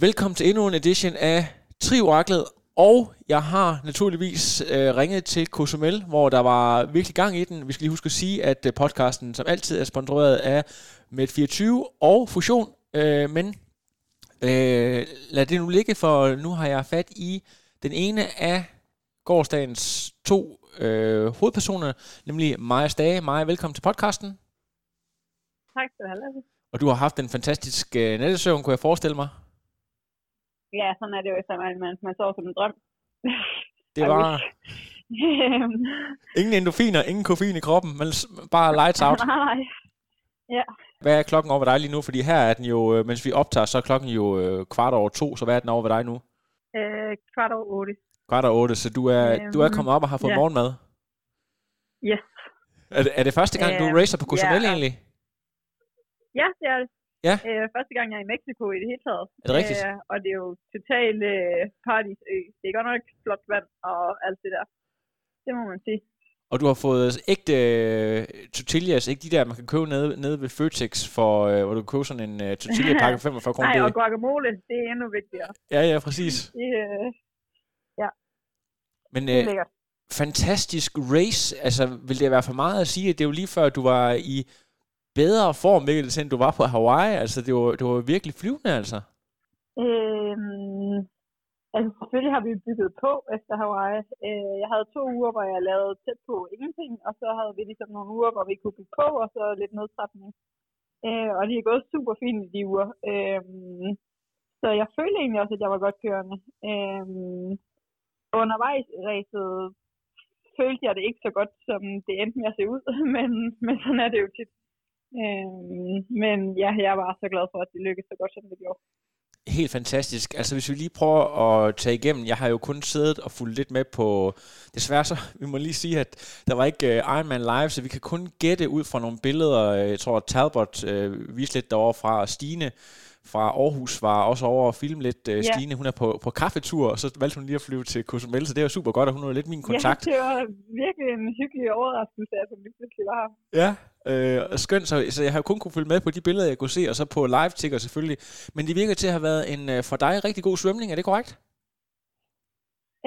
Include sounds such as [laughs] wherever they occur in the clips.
Velkommen til endnu en edition af Trioraklet, og jeg har naturligvis øh, ringet til Cozumel, hvor der var virkelig gang i den. Vi skal lige huske at sige, at øh, podcasten som altid er sponsoreret af Med24 og Fusion, øh, men øh, lad det nu ligge, for nu har jeg fat i den ene af gårdsdagens to øh, hovedpersoner, nemlig Maja Stage. Maja, velkommen til podcasten. Tak skal du have. Og du har haft en fantastisk øh, nattesøvn, kunne jeg forestille mig. Ja, sådan er det jo, hvis man, man, man sover som en drøm. Det var [laughs] ingen endorfiner, ingen koffein i kroppen, men bare lights out. [laughs] Nej. Ja, Hvad er klokken over ved dig lige nu? Fordi her er den jo, øh, mens vi optager, så er klokken jo øh, kvart over to, så hvad er den over ved dig nu? øh, kvart over otte. Kvart over otte, så du er, Øhm, du er kommet op og har fået ja. morgenmad. Yes. Er det, er det første gang, du Øhm, racer på Cozumel ja. egentlig? Ja, det er det. Ja. Øh, første gang, jeg er i Mexico i det hele taget. Er det rigtigt? Øh, og det er jo totalt øh, paradisø. Det er godt nok flot vand og alt det der. Det må man sige. Og du har fået ægte øh, tortillas, ikke de der, man kan købe nede, nede ved Føtex, for, øh, hvor du kan købe sådan en øh, tortilla-pakke for 45 kroner. [laughs] Nej, og guacamole, det er endnu vigtigere. Ja, ja, præcis. Det, øh, Men det er øh, lækkert. fantastisk race. Altså, vil det være for meget at sige, at det er jo lige før, du var i bedre form, Mikkel, end du var på Hawaii. Altså, det var, det var virkelig flyvende, altså. Øhm, altså selvfølgelig har vi bygget på efter Hawaii. Øh, jeg havde to uger, hvor jeg lavede tæt på ingenting, og så havde vi ligesom nogle uger, hvor vi kunne bygge på, og så lidt nedtrapning. Øh, og de er gået super fint i de uger. Øh, så jeg følte egentlig også, at jeg var godt kørende. Øh, undervejs i følte jeg det ikke så godt, som det endte med at se ud, [laughs] men, men sådan er det jo tit. Øhm, men ja, jeg var så glad for, at det lykkedes så godt, som det gjorde. Helt fantastisk. Altså, hvis vi lige prøver at tage igennem, jeg har jo kun siddet og fulgt lidt med på, desværre så, [laughs] vi må lige sige, at der var ikke uh, Iron Man Live, så vi kan kun gætte ud fra nogle billeder. Jeg tror, at Talbot uh, viste lidt derovre fra, og Stine fra Aarhus var også over og filme lidt. Ja. Stine, hun er på, på kaffetur, og så valgte hun lige at flyve til Cozumel, så det var super godt, og hun er lidt min kontakt. Ja, det var virkelig en hyggelig overraskelse, at hun lige pludselig var her. Ja, øh, og skønt, så, så jeg har kun kunne følge med på de billeder, jeg kunne se, og så på live ticker selvfølgelig. Men det virker til at have været en øh, for dig rigtig god svømning, er det korrekt?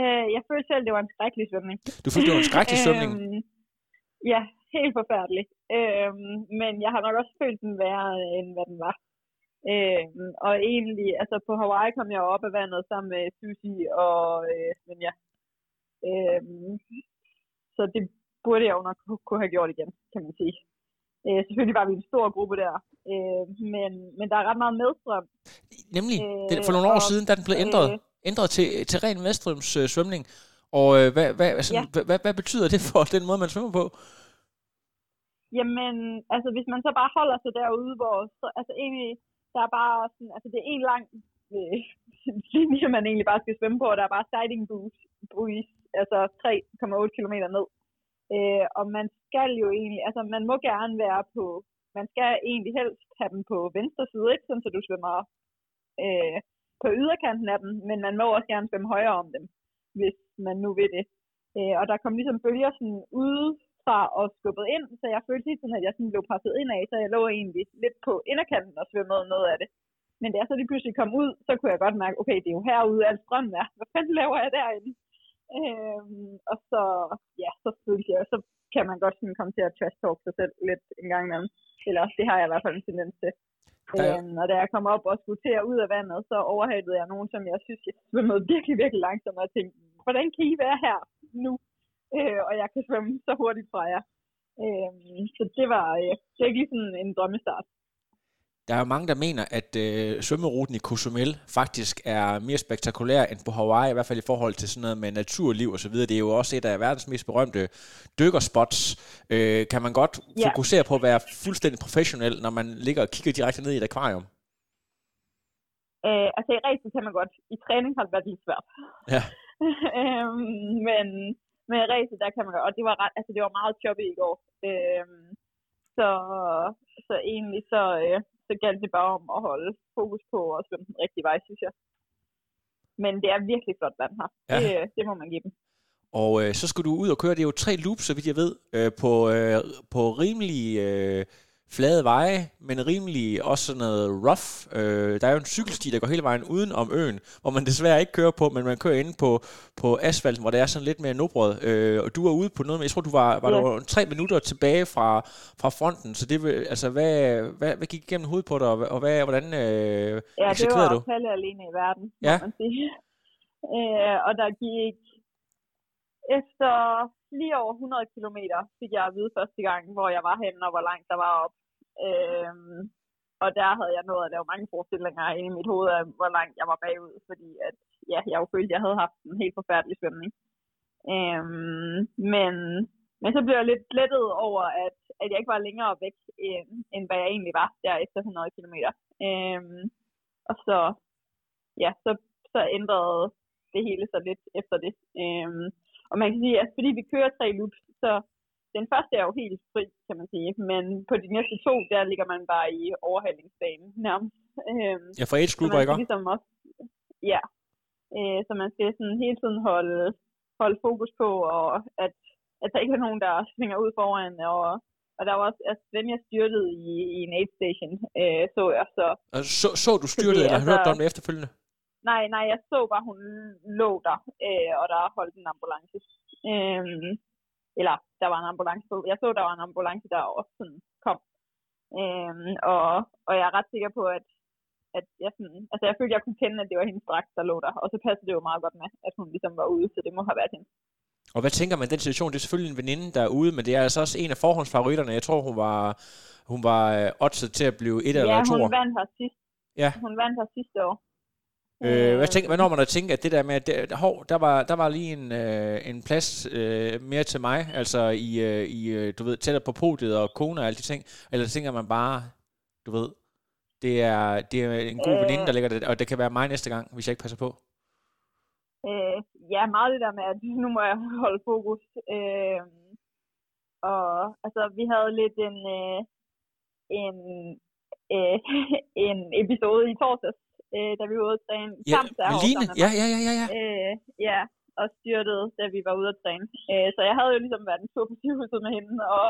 Øh, jeg følte selv, det var en skrækkelig svømning. Du følte, det var en skrækkelig [laughs] svømning? Øhm, ja, helt forfærdelig. Øhm, men jeg har nok også følt den værre, end hvad den var. Øhm, og egentlig, altså på Hawaii kom jeg op af vandet sammen med Susi og øh, men ja. Øhm, så det burde jeg jo nok ku- kunne have gjort igen, kan man sige. Øh, selvfølgelig var vi en stor gruppe der, øh, men, men der er ret meget medstrøm. Nemlig, Øh, for nogle år og, siden, da den blev ændret, øh, ændret til, til ren Vestrøms øh, svømning. Og øh, hvad, hvad, altså, Ja. hvad, hvad, hvad betyder det for den måde, man svømmer på? Jamen, altså hvis man så bare holder sig derude, hvor, så, altså egentlig, der er bare sådan, altså det er en lang øh, [laughs] linje, man egentlig bare skal svømme på, og der er bare buoys, buoys altså 3,8 km ned. Øh, og man skal jo egentlig, altså man må gerne være på, man skal egentlig helst have dem på venstre side, ikke sådan så du svømmer øh, på yderkanten af dem, men man må også gerne svømme højere om dem, hvis man nu vil det. Øh, og der kom ligesom bølger sådan ude fra og skubbet ind, så jeg følte helt sådan, at jeg sådan blev presset ind af, så jeg lå egentlig lidt på inderkanten og svømmede noget af det. Men da jeg så lige pludselig kom ud, så kunne jeg godt mærke, okay, det er jo herude, alt strømmen er. Hvad fanden laver jeg derinde? Øhm, og så, ja, så følte jeg, så kan man godt sådan komme til at trash talk sig selv lidt en gang imellem. Eller det har jeg i hvert fald en tendens til. Ja. Øhm, og da jeg kom op og skulle til at ud af vandet, så overhalede jeg nogen, som jeg synes, jeg svømmede [laughs] virkelig, virkelig langsomt, og jeg tænkte, hvordan kan I være her nu? Øh, og jeg kan svømme så hurtigt fra jer. Øhm, så det var, øh, lige sådan en drømmestart. Der er mange, der mener, at øh, svømmeruten i Cozumel faktisk er mere spektakulær end på Hawaii, i hvert fald i forhold til sådan noget med naturliv og så videre. Det er jo også et af verdens mest berømte dykkerspots. Øh, kan man godt Ja. fokusere på at være fuldstændig professionel, når man ligger og kigger direkte ned i et akvarium? Øh, altså i racet kan man godt. I træning har det været lidt svært. Ja. [laughs] øhm, men, i racet, der kan man godt. Og det var, ret, altså, det var meget choppy i går. Øhm, så, så egentlig så, øh, så galt det bare om at holde fokus på at svømme den rigtige vej, synes jeg. Men det er virkelig flot vand her. Ja. Det, det må man give dem. Og øh, så skulle du ud og køre, det er jo tre loops, så vidt jeg ved, øh, på, øh, på rimelig øh, flade veje, men rimelig også sådan noget rough. Øh, der er jo en cykelsti, der går hele vejen uden om øen, hvor man desværre ikke kører på, men man kører inde på, på asfalten, hvor det er sådan lidt mere nubrød. Øh, og du var ude på noget, men jeg tror, du var, var Ja. der tre minutter tilbage fra, fra fronten, så det, altså, hvad, hvad, hvad gik igennem hovedet på dig, og, hvad, hvordan øh, Ja, det eksekverede var du? Palle alene i verden, Ja. må man sige. [laughs] Øh, og der gik efter lige over 100 km fik jeg at vide første gang, hvor jeg var henne og hvor langt der var op. Øhm, og der havde jeg nået at lave mange forestillinger inde i mit hoved af, hvor langt jeg var bagud, fordi at, ja, jeg jo følte, at jeg havde haft en helt forfærdelig svømning. Øhm, men, men så blev jeg lidt lettet over, at, at jeg ikke var længere væk, end, end hvad jeg egentlig var der efter 100 km. Øhm, og så, ja, så, så ændrede det hele sig lidt efter det. Øhm, og man kan sige, at fordi vi kører tre loops, så den første er jo helt fri, kan man sige. Men på de næste to, der ligger man bare i overhalingsbanen nærmest. Øhm, Ja, fra age man ikke? ligesom også, ja, øh, så man skal sådan hele tiden holde, holde fokus på, og at, at der ikke er nogen, der svinger ud foran, og, og der var også, at Svenja styrtede i, i en aid station, øh, så jeg, så Altså, så, så du styrtet, Fordi, eller altså- hørte du om det efterfølgende? Nej, nej, jeg så bare, hun lå der, øh, og der holdt en ambulance. Øhm, eller, der var en ambulance. Jeg så, der var en ambulance, der også sådan kom. Øhm, og, og jeg er ret sikker på, at, at jeg, sådan, altså jeg følte, jeg kunne kende, at det var hendes dragt, der lå der. Og så passede det jo meget godt med, at hun ligesom var ude, så det må have været hende. Og hvad tænker man i den situation? Det er selvfølgelig en veninde, der er ude, men det er altså også en af forhåndsfavoritterne. Jeg tror, hun var, hun var øh, oddset til at blive et Ja, eller to. hun vandt her sidst. Ja. Hun vandt her sidste år. Øh, hvad, tænker, hvad når man at tænke, at det der med, at det, hov, der, var, der var lige en, øh, en plads øh, mere til mig, altså i, øh, i øh, du ved, tættere på podiet og kone og alle de ting, eller tænker man bare, du ved, det er, det er en god Øh. veninde, der ligger der, og det kan være mig næste gang, hvis jeg ikke passer på. Øh, ja, meget det der med, at nu må jeg [laughs] holde fokus. Øh, og altså, vi havde lidt en, øh, en, øh, [laughs] en episode i torsdags, øh, da vi var ude at træne. Ja, Samt er også Line, ja, ja, ja, ja, ja. Øh, ja, og styrtede, da vi var ude at træne. Øh, så jeg havde jo ligesom været en tur på sygehuset med hende, og,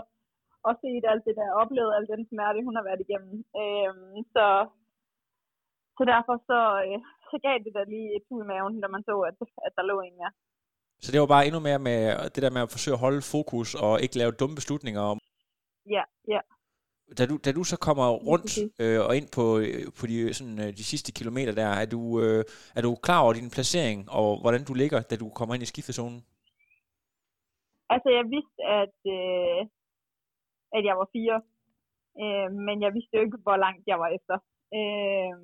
og set alt det der, oplevet al den smerte, hun har været igennem. Øh, så, så derfor så, øh, så gav det da lige et hul i maven, da man så, at, at der lå en mere. Så det var bare endnu mere med det der med at forsøge at holde fokus og ikke lave dumme beslutninger. Ja, ja. Da du, da du så kommer rundt øh, og ind på, øh, på de, sådan, øh, de sidste kilometer der, er du, øh, er du klar over din placering og hvordan du ligger, da du kommer ind i skiftezonen? Altså, jeg vidste, at, øh, at jeg var fire. Øh, men jeg vidste jo ikke, hvor langt jeg var efter. Øh,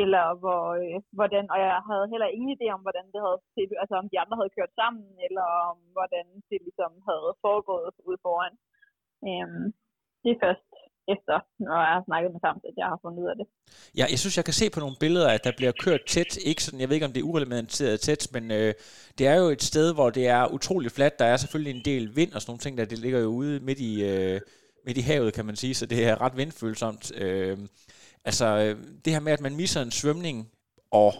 eller hvor, øh, hvordan, og jeg havde heller ingen idé om, hvordan det havde altså om de andre havde kørt sammen, eller om hvordan det ligesom havde foregået ude foran. Øh, det er først efter, når jeg har snakket med ham, at jeg har fundet ud af det. Ja, jeg synes, jeg kan se på nogle billeder, at der bliver kørt tæt. Ikke sådan, jeg ved ikke, om det er urelementeret tæt, men øh, det er jo et sted, hvor det er utrolig fladt. Der er selvfølgelig en del vind og sådan nogle ting, der det ligger jo ude midt i, øh, midt i havet, kan man sige, så det er ret vindfølsomt. Øhm, altså, øh, altså, det her med, at man misser en svømning, og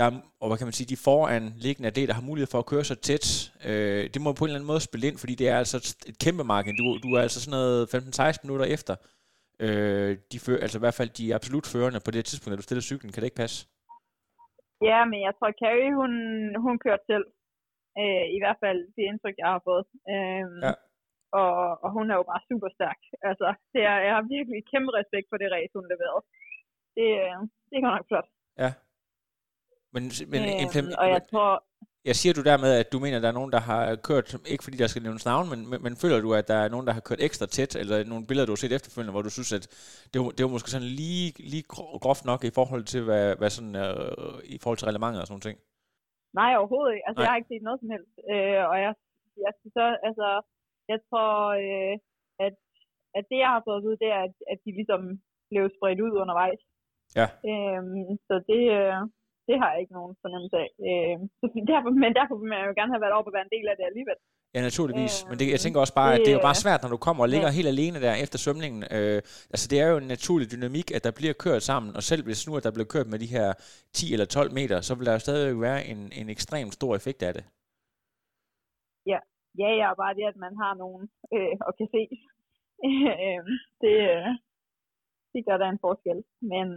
der er, og hvad kan man sige, de foranliggende det, der har mulighed for at køre så tæt, øh, det må på en eller anden måde spille ind, fordi det er altså et- kæmpe marked. Du, du er altså sådan noget 15-16 minutter efter, øh, de før, altså i hvert fald de absolut førende på det tidspunkt, da du stiller cyklen. Kan det ikke passe? Ja, men jeg tror, Carrie, hun, hun kørte selv. Øh, I hvert fald det indtryk, jeg har fået. Øh, Ja. og, og hun er jo bare super stærk. Altså, det er, jeg har virkelig kæmpe respekt for det race, hun leverede. Det, øh, det er godt nok flot. Ja. Men, men Øhm, implement, og jeg tror, jeg siger du dermed, at du mener, at der er nogen, der har kørt, ikke fordi der skal nævnes navn, men, men, men føler du, at der er nogen, der har kørt ekstra tæt, eller nogle billeder, du har set efterfølgende, hvor du synes, at det var, det var måske sådan lige, lige gro- groft nok i forhold til, hvad, hvad sådan, øh, i forhold til relevanter og sådan ting? nej overhovedet ikke. Altså, Nej. jeg har ikke set noget som helst. Øh, og jeg, jeg så, altså, jeg tror, øh, at, at det, jeg har fået at vide, det er, at, at de ligesom blev spredt ud undervejs. Ja. Øhm, så det, øh, det har jeg ikke nogen fornemmelse af. Øhm, så derfor, men derfor vil man jo gerne have været oppe og være en del af det alligevel. Ja, naturligvis. Øh, Men det, jeg tænker også bare, at det, er jo bare øh, svært, når du kommer og ligger ja. helt alene der efter svømningen. Øh, altså, det er jo en naturlig dynamik, at der bliver kørt sammen, og selv hvis nu, at der bliver kørt med de her 10 eller 12 meter, så vil der jo stadig være en, en ekstremt stor effekt af det. Ja, ja, bare det, at man har nogen øh, og kan se. [laughs] øh, det, øh, det gør der en forskel. Men,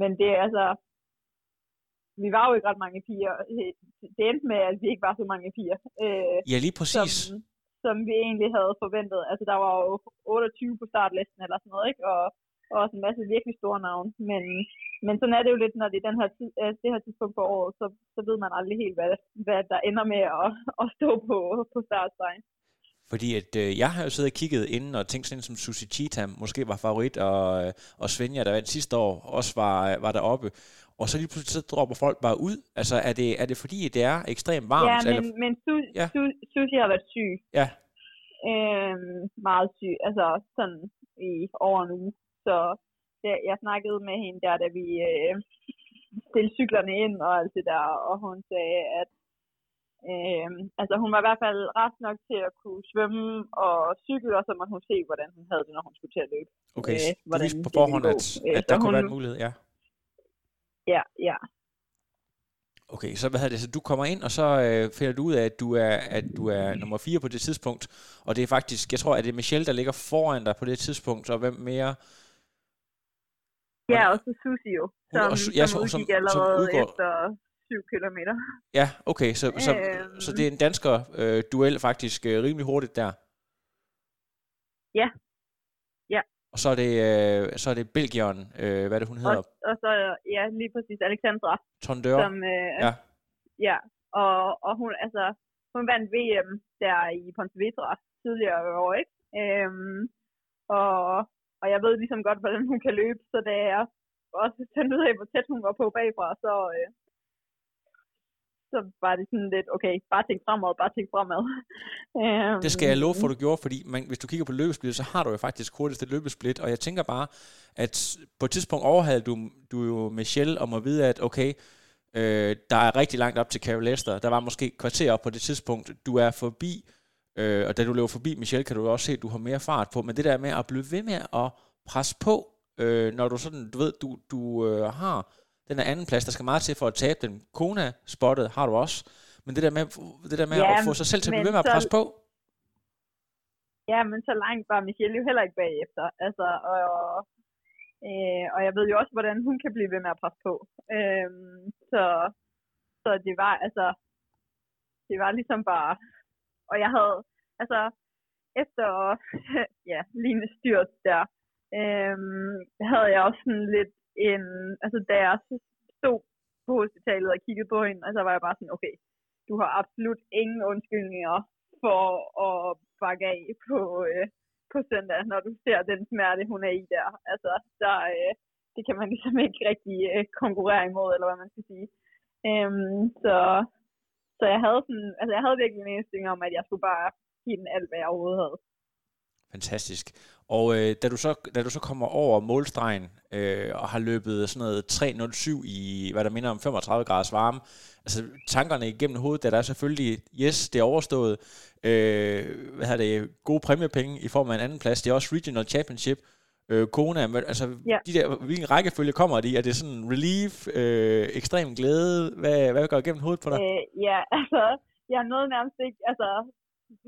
men det er altså... Vi var jo ikke ret mange piger. Det endte med, at vi ikke var så mange piger. Øh, Ja, lige præcis. som, som vi egentlig havde forventet. Altså, der var jo 28 på startlisten eller sådan noget, ikke? Og, og også en masse virkelig store navne. Men, men sådan er det jo lidt, når det er den her tid, øh, det her tidspunkt på året, så, så ved man aldrig helt, hvad, hvad der ender med at, [laughs] at stå på, på startstregen. Fordi at, øh, jeg har jo siddet og kigget inden og tænkt sådan en som Susie Cheetham måske var favorit, og, øh, og Svenja, der vandt sidste år, også var, øh, var deroppe. Og så lige pludselig så dropper folk bare ud. Altså, er det, er det fordi, det er ekstremt varmt? Ja, men, eller? men Su, Ja. Su, Susie har været syg. Ja. Øhm, meget syg. Altså sådan i over en uge. Så det, jeg snakkede med hende der, da vi øh, stillede cyklerne ind og alt det der, og hun sagde, at øh, altså hun var i hvert fald ret nok til at kunne svømme og cykle, og så måtte hun se, hvordan hun havde det, når hun skulle til at løbe. Okay, øh, du vidste på forhånd, at. Øh, at så der kunne hun- være en mulighed, ja. Ja, ja. Okay, så hvad hedder det? Så du kommer ind, og så øh, finder du ud af, at du er, at du er nummer 4 på det tidspunkt. Og det er faktisk, jeg tror, at det er Michelle, der ligger foran dig på det tidspunkt, og hvem mere? Ja, og så Susie jo, som, og ja, som som- som- udgik som allerede udgår- efter 7 kilometer. Ja, okay, så, så, Øhm. så det er en dansker øh, duel faktisk øh, rimelig hurtigt der. Ja. Og så er det, øh, så er det Belgieren, øh, hvad er det hun hedder? Og, og så, ja, lige præcis Alexandra, Tondør. som, øh, Ja. ja, og, og hun, altså, hun vandt VM der i Pontevedra tidligere i år, ikke? Øhm, og, og jeg ved ligesom godt, hvordan hun kan løbe, så da jeg også fandt ud af, hvor tæt hun var på bagfra, så, øh, så var det sådan lidt, okay, bare tænk fremad, bare tænk fremad. [laughs] Øhm, Det skal jeg love for, du gjorde, fordi man, hvis du kigger på løbesplit, så har du jo faktisk hurtigste løbesplit, og jeg tænker bare, at på et tidspunkt overhalede du, du jo Michelle om at vide, at okay, øh, der er rigtig langt op til Carol Lester, der var måske kvarter op på det tidspunkt, du er forbi, øh, og da du løber forbi Michelle, kan du også se, at du har mere fart på, men det der med at blive ved med at presse på, øh, når du sådan, du ved, du, du øh, har den her anden plads, der skal meget til for at tabe den. Kona-spottet har du også, men det der med, det der med Ja, at få sig selv til at blive ved med at presse på, Ja, men så langt var Michelle jo heller ikke bagefter. Altså, og, øh, og jeg ved jo også, hvordan hun kan blive ved med at presse på. Øhm, så, så det var altså, det var ligesom bare, og jeg havde, altså, efter, [laughs] ja, Line styrt der, øhm, havde jeg også sådan lidt en, altså da jeg stod på hospitalet og kiggede på hende, og så var jeg bare sådan, okay, du har absolut ingen undskyldninger for at bakke af på, øh, på søndag, når du ser den smerte, hun er i der. Altså, der, øh, det kan man ligesom ikke rigtig øh, konkurrere imod, eller hvad man skal sige. Øhm, så, så jeg havde sådan, altså jeg havde virkelig en indstilling om, at jeg skulle bare give den alt, hvad jeg overhovedet havde. Fantastisk. Og øh, da, du så, da du så kommer over målstregen øh, og har løbet sådan noget 3.07 i, hvad der minder om 35 graders varme, altså tankerne igennem hovedet, der er selvfølgelig, yes, det er overstået, øh, hvad hedder det, gode præmiepenge i form af en anden plads, det er også Regional Championship, øh, Kona, men, altså Ja. de der, hvilken rækkefølge kommer de? Er det sådan relief, øh, ekstrem glæde? Hvad, hvad går igennem hovedet på dig? Øh, ja, [laughs] altså, jeg nåede nærmest ikke, altså,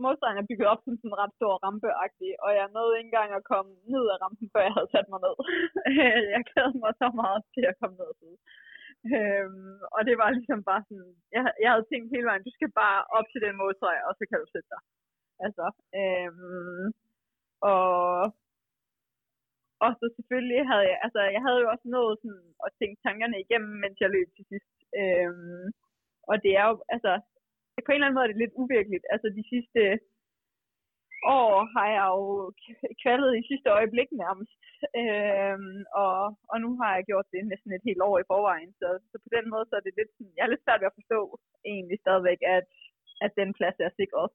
modstanden er bygget op som sådan en ret stor rampeagtig, og jeg nåede ikke engang at komme ned af rampen, før jeg havde sat mig ned. [laughs] jeg glædede mig så meget til at komme ned til. Øhm, og det var ligesom bare sådan, jeg, jeg havde tænkt hele vejen, du skal bare op til den målstreg, og så kan du sætte dig. Altså, øhm, og, og så selvfølgelig havde jeg, altså jeg havde jo også nået sådan at tænke tankerne igennem, mens jeg løb til sidst. Øhm, og det er jo, altså, på en eller anden måde er det lidt uvirkeligt. Altså de sidste år har jeg jo k- kvalet i sidste øjeblik nærmest. Øhm, og, og nu har jeg gjort det næsten et helt år i forvejen. Så, så på den måde så er det lidt jeg er lidt svært ved at forstå egentlig stadigvæk, at, at den plads er sikret.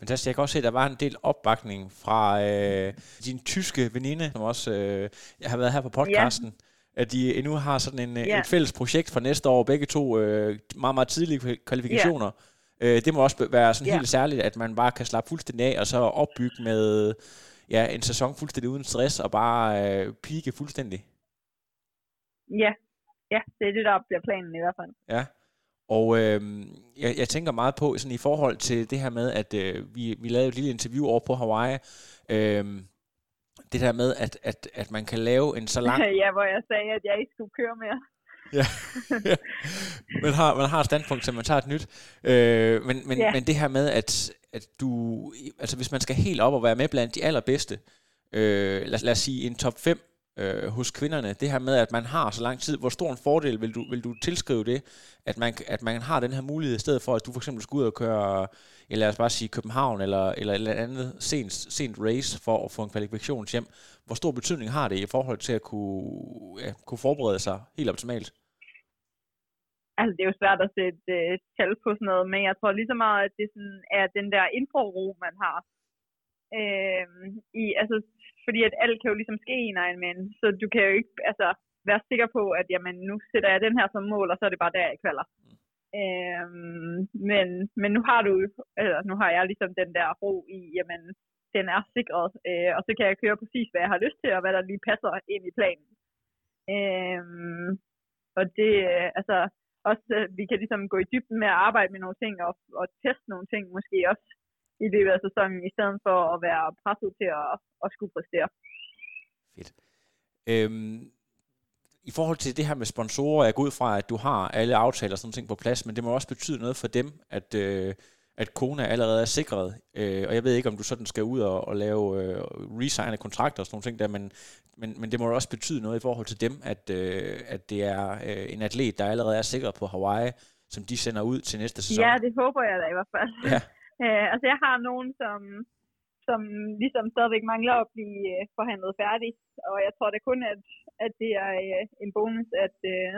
Fantastisk. Jeg kan også se, at der var en del opbakning fra øh, din tyske veninde, som også øh, jeg har været her på podcasten. At de endnu har sådan en, Ja. et fælles projekt for næste år, begge to øh, meget, meget tidlige kvalifikationer. Øh, det må også være sådan Ja. helt særligt, at man bare kan slappe fuldstændig af, og så opbygge med ja, en sæson fuldstændig uden stress, og bare øh, pike fuldstændig. Ja, ja, det er det, der bliver planen i hvert fald. Ja. Og øh, jeg, jeg tænker meget på, sådan i forhold til det her med, at øh, vi, vi lavede et lille interview over på Hawaii, øh, det der med, at, at, at man kan lave en så lang... [laughs] ja, hvor jeg sagde, at jeg ikke skulle køre mere. Ja. [laughs] man, har, man har et standpunkt, så man tager et nyt. Øh, men, men, Ja. men det her med, at, at du... Altså, hvis man skal helt op og være med blandt de allerbedste, øh, lad, lad os sige en top 5 øh, hos kvinderne, det her med, at man har så lang tid, hvor stor en fordel vil du, vil du tilskrive det, at man, at man har den her mulighed, i stedet for, at du for eksempel skal ud og køre, eller lad os bare sige København, eller, eller et eller andet sent, sent race, for at få en kvalifikation hjem. Hvor stor betydning har det i forhold til at kunne, ja, kunne forberede sig helt optimalt? Altså, det er jo svært at sætte øh, tal på sådan noget, men jeg tror lige så meget, at det sådan er den der infro man har. Øh, i, altså, fordi at alt kan jo ligesom ske i en Ironman, så du kan jo ikke altså, være sikker på, at jamen, nu sætter jeg den her som mål, og så er det bare der, jeg kvalder. Øhm, men, men nu har du, eller nu har jeg ligesom den der ro i, jamen, den er sikret, øh, og så kan jeg køre præcis, hvad jeg har lyst til, og hvad der lige passer ind i planen. Øhm, og det, øh, altså, også, øh, vi kan ligesom gå i dybden med at arbejde med nogle ting, og, og teste nogle ting måske også i løbet af sæsonen, i stedet for at være presset til at, at skulle præstere. Fedt. Øhm, I forhold til det her med sponsorer, jeg går ud fra, at du har alle aftaler og sådan ting på plads, men det må også betyde noget for dem, at, øh, at Kona allerede er sikret. Øh, og jeg ved ikke, om du sådan skal ud og, og lave øh, resigne kontrakter og sådan nogle ting der, men, men, men det må også betyde noget i forhold til dem, at, øh, at det er øh, en atlet, der allerede er sikret på Hawaii, som de sender ud til næste sæson. Ja, det håber jeg da i hvert fald. Ja. Øh, altså, jeg har nogen, som, som ligesom stadigvæk mangler at blive øh, forhandlet færdig, og jeg tror da kun, at, at det er øh, en bonus, at, øh,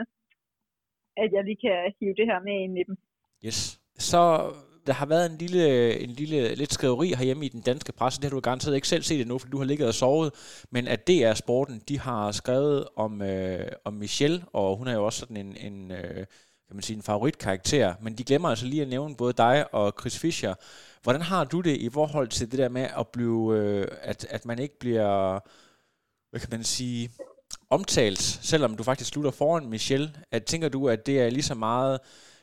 at jeg lige kan hive det her med ind i dem. Yes. Så der har været en lille, en lille lidt skriveri herhjemme i den danske presse, det har du garanteret ikke selv set endnu, for du har ligget og sovet, men at DR Sporten, de har skrevet om, øh, om Michelle, og hun er jo også sådan en, en øh, kan man sige, en favoritkarakter, men de glemmer altså lige at nævne både dig og Chris Fischer. Hvordan har du det i forhold til det der med at blive, øh, at, at man ikke bliver, hvad kan man sige, omtalt, selvom du faktisk slutter foran Michelle? At, tænker du, at det er lige så meget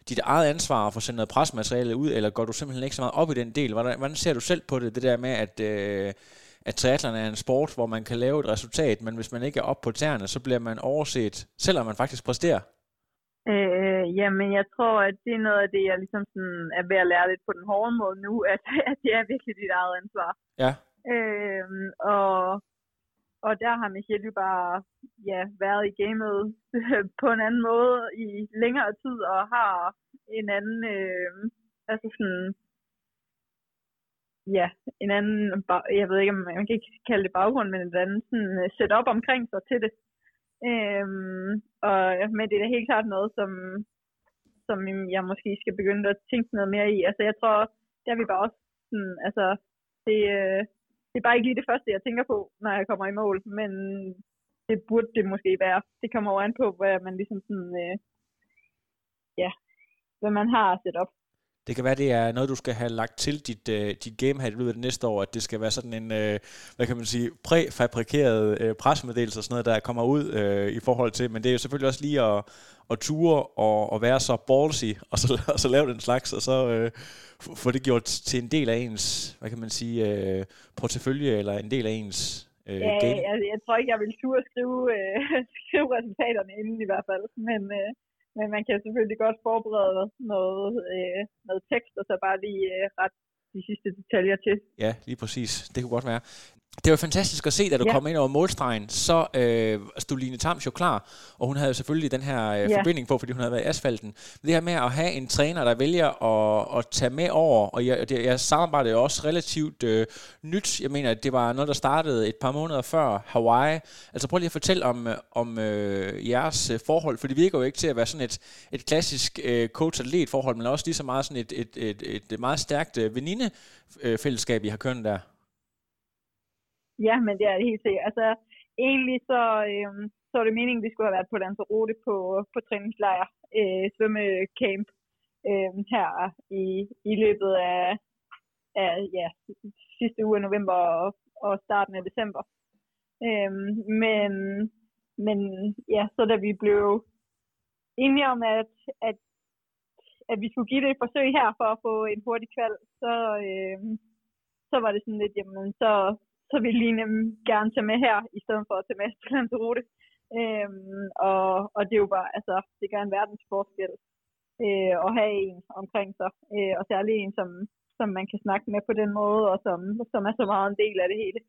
dit eget ansvar at få sendt noget presmateriale ud, eller går du simpelthen ikke så meget op i den del? Hvordan, hvordan ser du selv på det, det der med, at, øh, at triathlon er en sport, hvor man kan lave et resultat, men hvis man ikke er oppe på tæerne, så bliver man overset, selvom man faktisk præsterer? Øh, jamen, jeg tror, at det er noget af det, jeg ligesom sådan er ved at lære lidt på den hårde måde nu, at, [laughs] at det er virkelig dit eget ansvar. Ja. Øh, og, og der har Michelle jo bare ja, været i gamet [laughs] på en anden måde i længere tid, og har en anden, øh, altså sådan, ja, en anden, jeg ved ikke, om man kan ikke kalde det baggrund, men et andet sådan setup omkring sig til det. Øhm, og, men det er da helt klart noget, som, som jeg måske skal begynde at tænke noget mere i. Altså jeg tror, der er vi bare også sådan, altså det, øh, det er bare ikke lige det første, jeg tænker på, når jeg kommer i mål, men det burde det måske være. Det kommer over an på, hvad man ligesom sådan, øh, ja, hvad man har sat op. Det kan være, det er noget, du skal have lagt til dit, uh, dit game her i løbet af det næste år, at det skal være sådan en, uh, hvad kan man sige, præfabrikeret uh, pressemeddelelse og sådan noget, der kommer ud uh, i forhold til, men det er jo selvfølgelig også lige at, at ture og, og være så ballsy, og så, [laughs] og så lave den slags, og så uh, få det gjort til en del af ens, hvad kan man sige, uh, portefølje, eller en del af ens uh, ja, game. Jeg, jeg tror ikke, jeg vil turde skrive, øh, [laughs] skrive resultaterne inden i hvert fald, men... Øh, men man kan selvfølgelig godt forberede noget, øh, noget tekst, og så bare lige øh, ret de sidste detaljer til. Ja, lige præcis. Det kunne godt være. Det var fantastisk at se, da du ja. kom ind over målstregen, så øh, stod Line Tams jo klar, og hun havde selvfølgelig den her øh, ja. forbinding på, fordi hun havde været i asfalten. Men det her med at have en træner, der vælger at, at tage med over, og jeg, det, jeg samarbejdede jo også relativt øh, nyt. Jeg mener, at det var noget, der startede et par måneder før Hawaii. Altså prøv lige at fortælle om, om øh, jeres øh, forhold, for det virker jo ikke til at være sådan et, et klassisk øh, coach-atlet forhold, men også lige så meget sådan et, et, et, et, et meget stærkt øh, venindefællesskab, I har kørt der. Ja, men det er det helt sikkert. Altså, egentlig så, øh, så var det meningen, at vi skulle have været på Lanzarote på, på træningslejr, øh, svømmecamp, øh, her i, i løbet af, af ja, sidste uge af november og, og starten af december. Øh, men, men ja, så da vi blev enige om, at, at, at vi skulle give det et forsøg her for at få en hurtig kval, så, øh, så var det sådan lidt, jamen så, så ville Line gerne tage med her, i stedet for at tage med til Lanzarote. Øhm, og, og det er jo bare, altså, det gør en verdens forskel øh, at have en omkring sig, øh, og særlig en, som, som man kan snakke med på den måde, og som, som er så meget en del af det hele.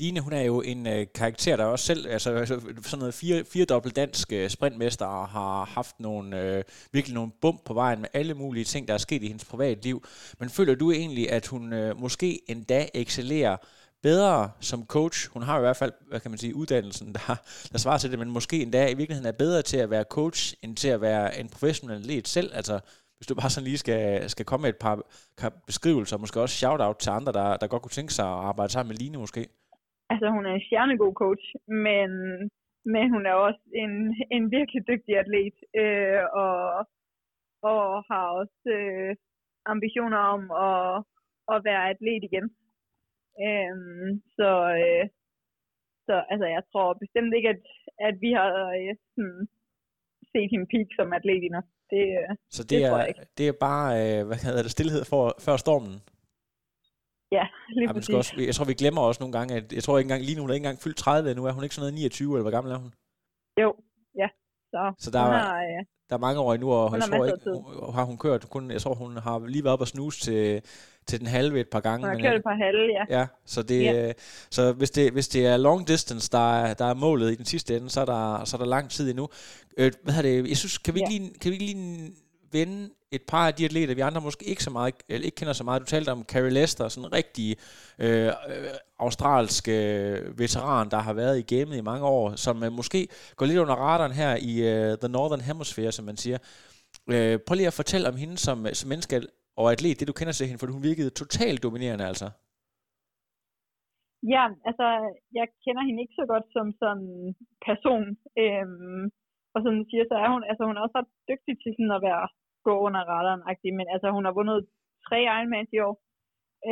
Line, hun er jo en øh, karakter, der også selv, altså, altså sådan noget fire, fire dobbelt dansk øh, sprintmester, og har haft nogle, øh, virkelig nogle bump på vejen med alle mulige ting, der er sket i hendes privatliv. Men føler du egentlig, at hun øh, måske endda excellerer bedre som coach? Hun har jo i hvert fald, hvad kan man sige, uddannelsen, der, der svarer til det, men måske endda i virkeligheden er bedre til at være coach, end til at være en professionel atlet selv. Altså, hvis du bare sådan lige skal, skal komme med et par, par beskrivelser, måske også shout-out til andre, der, der godt kunne tænke sig at arbejde sammen med Line måske altså hun er en stjernegod coach, men, men hun er også en, en virkelig dygtig atlet, øh, og, og har også øh, ambitioner om at, at være atlet igen. Øh, så, øh, så altså, jeg tror bestemt ikke, at, at vi har øh, sådan, set hende peak som atlet endnu. Det, øh, så det, det er, det er bare, øh, hvad hedder det, stillhed for, før stormen? [laughs] Ja, lige ja, præcis. Også, jeg tror, vi glemmer også nogle gange, at jeg tror ikke engang, lige nu er ikke engang fyldt 30 nu, er hun ikke sådan noget 29, eller hvor gammel er hun? Jo, ja. Så, så der, er, har, ja. der er mange år endnu, og jeg tror ikke, hun, har hun kørt kun, jeg tror, hun har lige været op og snuse til, til den halve et par gange. Hun har kørt et par halve, ja. Ja, så, det, ja. så hvis, det, hvis det er long distance, der er, der er målet i den sidste ende, så er der, så er der lang tid endnu. Øh, hvad er det, jeg synes, kan vi ikke ja. lige, kan vi ikke lige vende et par af de atleter, vi andre måske ikke så meget, eller ikke kender så meget. Du talte om Carrie Lester, sådan en rigtig øh, australsk øh, veteran, der har været i gamet i mange år, som øh, måske går lidt under radaren her i øh, The Northern Hemisphere, som man siger. Øh, prøv lige at fortælle om hende som, øh, som menneske og atlet, det du kender til hende, for hun virkede totalt dominerende altså. Ja, altså, jeg kender hende ikke så godt som sådan person. Øhm, og som du siger, så er hun, altså hun er også ret dygtig til sådan at være gå under radaren men altså hun har vundet tre Ironmans i år,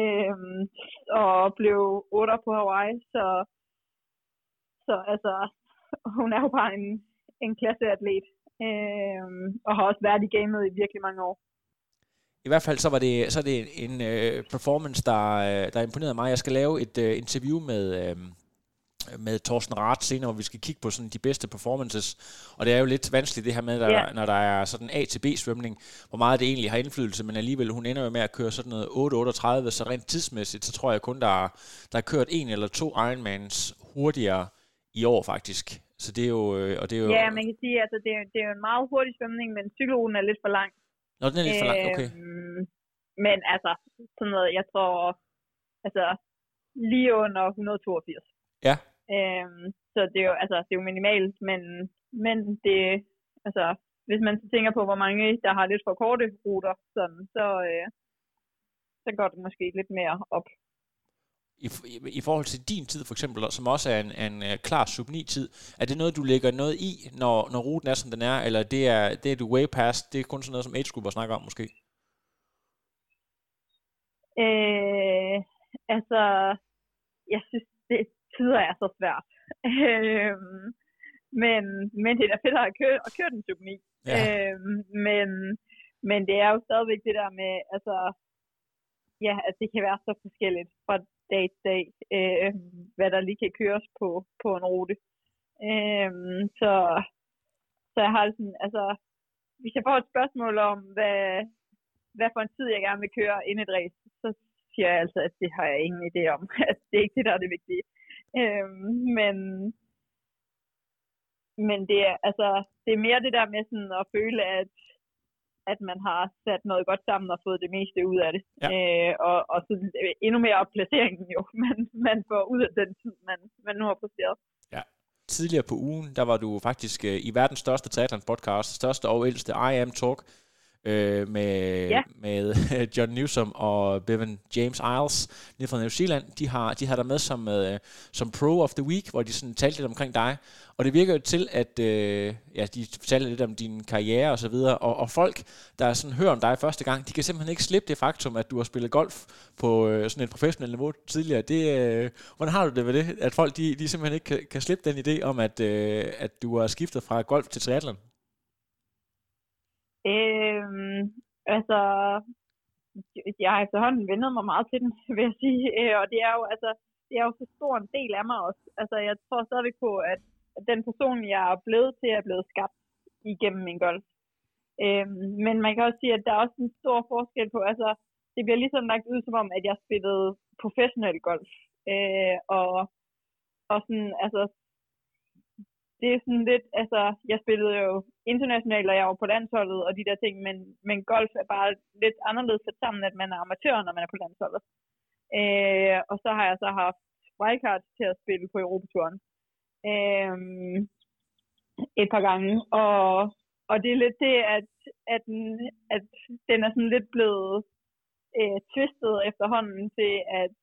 øhm, og blev otter på Hawaii, så, så altså, hun er jo bare en, en klasseatlet, øhm, og har også været i gamet i virkelig mange år. I hvert fald så var det, så er det en uh, performance, der, øh, der imponerede mig. Jeg skal lave et uh, interview med, uh, med Thorsten Rath senere, hvor vi skal kigge på sådan de bedste performances. Og det er jo lidt vanskeligt det her med, der, yeah. når der er sådan A til B svømning, hvor meget det egentlig har indflydelse, men alligevel hun ender jo med at køre sådan noget 8-38, så rent tidsmæssigt, så tror jeg kun, der er, der er kørt en eller to Ironmans hurtigere i år faktisk. Så det er jo... Øh, og det er jo ja, man kan sige, at altså, det, er, det er jo en meget hurtig svømning, men cykelruten er lidt for lang. Nå, den er lidt for lang, okay. Øhm, men altså, sådan noget, jeg tror, altså, lige under 182. Ja. Øhm, så det er jo, altså, det er jo minimalt, men, men det, altså, hvis man tænker på, hvor mange, der har lidt for korte ruter, sådan, så, øh, så går det måske lidt mere op. I, i, I forhold til din tid for eksempel, som også er en, en uh, klar sub-9-tid, er det noget, du lægger noget i, når, når ruten er, som den er, eller det er, det er du way past, det er kun sådan noget, som age group snakker om måske? Øh, altså, jeg synes, det, tider er så svært. øhm, men, men det er da fedt at køre, at køre den 9. Ja. Øhm, men, men det er jo stadigvæk det der med, altså, ja, at det kan være så forskelligt fra dag til dag, øh, hvad der lige kan køres på, på en rute. Øhm, så, så jeg har sådan, altså, hvis jeg får et spørgsmål om, hvad, hvad for en tid jeg gerne vil køre ind et race, så siger jeg altså, at det har jeg ingen idé om. [laughs] At det er ikke det, der er det vigtige. Øhm, men, men det er, altså, det er mere det der med sådan at føle, at, at man har sat noget godt sammen og fået det meste ud af det. Ja. Øh, og, og så endnu mere op placeringen jo, [laughs] man, man får ud af den tid, man, man nu har præsteret. Ja. Tidligere på ugen, der var du faktisk øh, i verdens største triathlon podcast, største og ældste I Am Talk, øh, med, Ja. med [laughs] John Newsom og Bevan James Isles nede fra New Zealand. De har, de har dig med som, øh, som Pro of the Week, hvor de sådan talte lidt omkring dig. Og det virker jo til, at øh, ja, de fortalte lidt om din karriere og så videre, og, og folk, der sådan hører om dig første gang, de kan simpelthen ikke slippe det faktum, at du har spillet golf på øh, sådan et professionelt niveau tidligere. Det, øh, hvordan har du det ved det, at folk de, de simpelthen ikke kan, kan slippe den idé om, at, øh, at du har skiftet fra golf til triathlon? Øhm, altså, jeg har efterhånden vendet mig meget til den, [laughs] vil jeg sige. Øh, og det er jo, altså, det er jo så stor en del af mig også. Altså, jeg tror stadigvæk på, at, den person, jeg er blevet til, er blevet skabt igennem min golf. Øhm, men man kan også sige, at der er også en stor forskel på, altså, det bliver ligesom lagt ud som om, at jeg spillede professionel golf. Øh, og, og sådan, altså, det er sådan lidt, altså, jeg spillede jo internationalt, og jeg var på landsholdet og de der ting, men, men golf er bare lidt anderledes sat sammen, at man er amatør, når man er på landsholdet. Øh, og så har jeg så haft wildcard til at spille på Europaturen øh, et par gange, og, og det er lidt det, at, at, den, at den er sådan lidt blevet øh, twistet efterhånden til, at,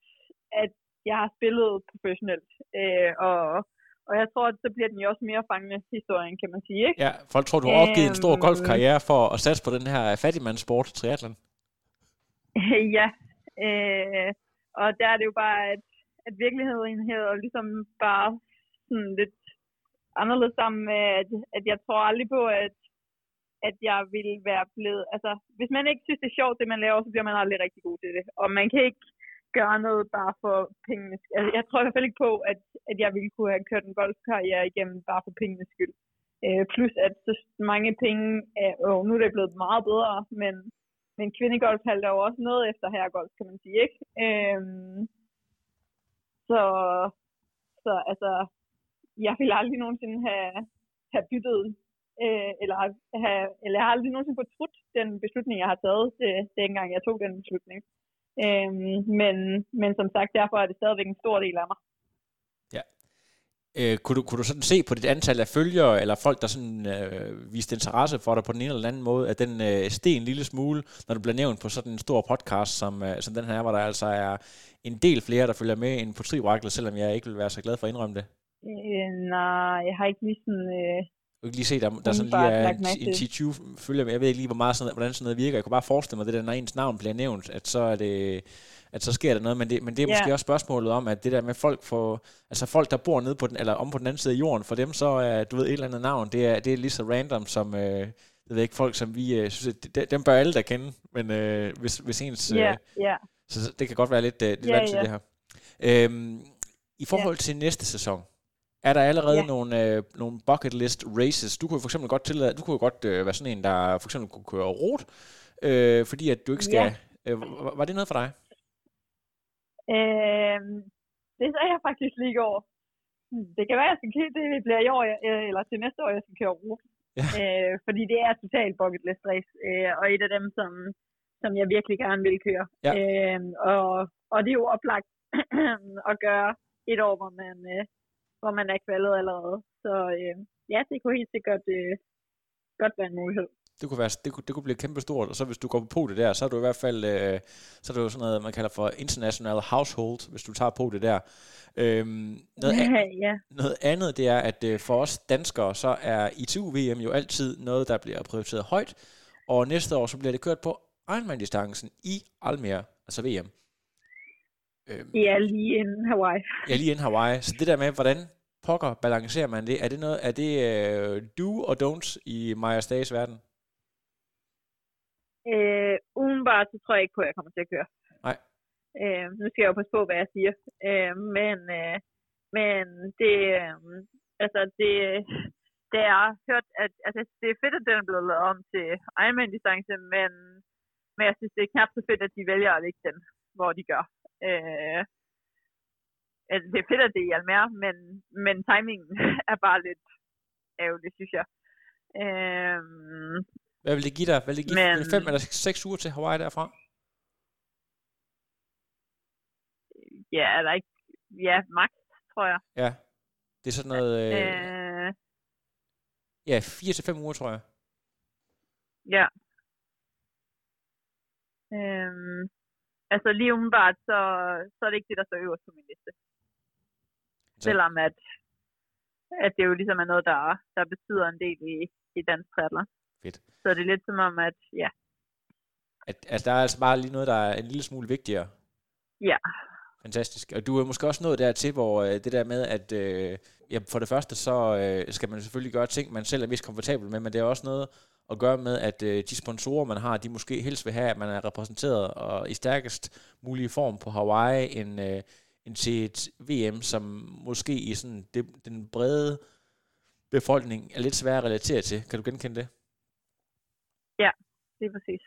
at jeg har spillet professionelt, øh, og og jeg tror, at så bliver den jo også mere fangende historien, kan man sige, ikke? Ja, folk tror, du har opgivet en stor Øhm. golfkarriere for at satse på den her fattigmandssport, triathlon. [laughs] ja. Øh, og der er det jo bare, at, at virkeligheden her er ligesom bare sådan lidt anderledes sammen med, at, at jeg tror aldrig på, at, at jeg ville være blevet... Altså, hvis man ikke synes, det er sjovt, det man laver, så bliver man aldrig rigtig god til det. Og man kan ikke gøre noget bare for pengene. Altså, jeg tror i hvert fald ikke på, at, at jeg ville kunne have kørt en golfkarriere igennem bare for pengenes skyld. Øh, plus at så mange penge, er, og nu er det blevet meget bedre, men, men kvindegolf halter jo også noget efter herregolf, kan man sige, ikke? Øh, så, så altså, jeg ville aldrig nogensinde have, have byttet, øh, eller, have, eller jeg har aldrig nogensinde fortrudt den beslutning, jeg har taget, det, dengang jeg tog den beslutning. Øhm, men, men som sagt, derfor er det stadigvæk en stor del af mig. Øh, kunne, du, kunne du sådan se på dit antal af følgere, eller folk, der sådan øh, viste interesse for dig på den ene eller anden måde, at den øh, steg en lille smule, når du bliver nævnt på sådan en stor podcast, som, øh, som den her, hvor der altså er en del flere, der følger med end på Triwaklet, selvom jeg ikke vil være så glad for at indrømme det? Øh, nej, jeg har ikke lige sådan... Øh, Du kan lige se, der, der sådan lige er en, til. en 10-20 følger med. Jeg ved ikke lige, hvor meget sådan, hvordan sådan noget virker. Jeg kunne bare forestille mig, det der, når ens navn bliver nævnt, at så er det at så sker der noget, men det, men det er Ja. måske også spørgsmålet om, at det der med folk for, altså folk, der bor nede på den, eller om på den anden side af jorden, for dem så er, du ved, et eller andet navn, det er, det er lige så random som, øh, jeg ved ikke, folk, som vi øh, synes, at de- dem bør alle da kende, men øh, hvis, hvis ens, øh, ja, ja. så det kan godt være lidt, øh, lidt Ja, vanskeligt, det her. Øhm, I forhold til næste sæson, er der allerede Ja. nogle, øh, nogle bucket list races? Du kunne for eksempel godt tillade, du kunne godt øh, være sådan en, der for eksempel kunne køre rot, øh, fordi at du ikke skal... Øh, var, var det noget for dig? Øh, det sagde jeg faktisk lige går. Hmm, Det kan være, at jeg skal det bliver i år, øh, eller til næste år, jeg skal køre rute. Ja. [laughs] Øh, fordi det er totalt bucket list race, øh, og et af dem, som, som jeg virkelig gerne vil køre. Ja. Øh, og, og det er jo oplagt [clears throat] at gøre et år, hvor man, øh, hvor man er kvalet allerede. Så øh, ja, det kunne helt sikkert øh, godt være en mulighed. Det kunne, være, det, kunne, det kunne blive kæmpe stort, og så hvis du går på det der, så er du i hvert fald, øh, så er jo sådan noget, man kalder for international household, hvis du tager på det der. Øhm, noget, an, [laughs] ja. noget andet, det er, at øh, for os danskere, så er ITU-VM jo altid noget, der bliver prioriteret højt, og næste år, så bliver det kørt på Ironman-distancen i Almere, altså VM. Øhm, Ja, lige inden Hawaii. Ja, lige inden Hawaii. Så det der med, hvordan pokker balancerer man det? Er det noget, er det øh, do og don'ts i Maja Stages verden? Øh, udenbart, så tror jeg ikke på, at jeg kommer til at køre. Nej. Øh, nu skal jeg jo passe på, hvad jeg siger. Øh, men, øh, men det, øh, altså det, det er hørt, at altså, det er fedt, at den er blevet lavet om til Ironman-distance, men, men jeg synes, det er knap så fedt, at de vælger at lægge den, hvor de gør. Øh, altså, det er fedt, at det er i Almere, men, men timingen [laughs] er bare lidt ærgerlig, synes jeg. Øh, Hvad vil det give dig? Vil det give Men- Men... fem eller seks uger til Hawaii derfra? ja, er der ikke, ja, max, tror jeg. Ja. Det er sådan noget, øh, Øh, ja, fire til fem uger, tror jeg. ja. Øhm, altså lige umiddelbart, så, så er det ikke det, der står øverst på min liste. Så- Selvom at, at det jo ligesom er noget, der, der betyder en del i, i dansk triathlon. Fedt. Så det er lidt som om, at ja, At, at der er altså bare lige noget, der er en lille smule vigtigere. ja, Fantastisk. Og du er måske også nået dertil, hvor øh, det der med, at øh, ja, for det første, så øh, skal man selvfølgelig gøre ting, man selv er mest komfortabel med, men det er også noget at gøre med, at øh, de sponsorer, man har, de måske helst vil have, at man er repræsenteret og i stærkest mulige form på Hawaii, end, øh, end til et VM, som måske i sådan det, den brede befolkning er lidt sværere at relatere til. Kan du genkende det? Er præcis.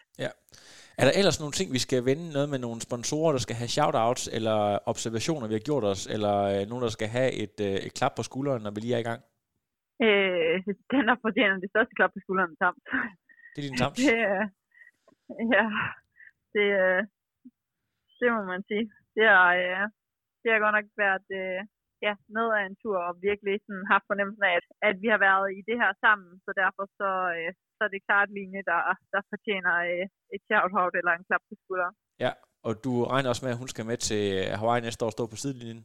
Er der ellers nogle ting, vi skal vende? Noget med nogle sponsorer, der skal have shoutouts, eller observationer, vi har gjort os, eller øh, nogen, der skal have et, øh, et klap på skulderen, når vi lige er i gang? Øh, den der fortjener det største klap på skulderen samt. Det er din tams. Det, er, ja, det, øh, det må man sige. Det har, øh, det har godt nok været øh, ja, noget af en tur, og virkelig sådan haft fornemmelsen af, at, at vi har været i det her sammen, så derfor så, øh, så er det klart Line, der, der fortjener øh, et shout-out eller en klap på skulderen. Ja, og du regner også med, at hun skal med til Hawaii næste år og stå på sidelinjen?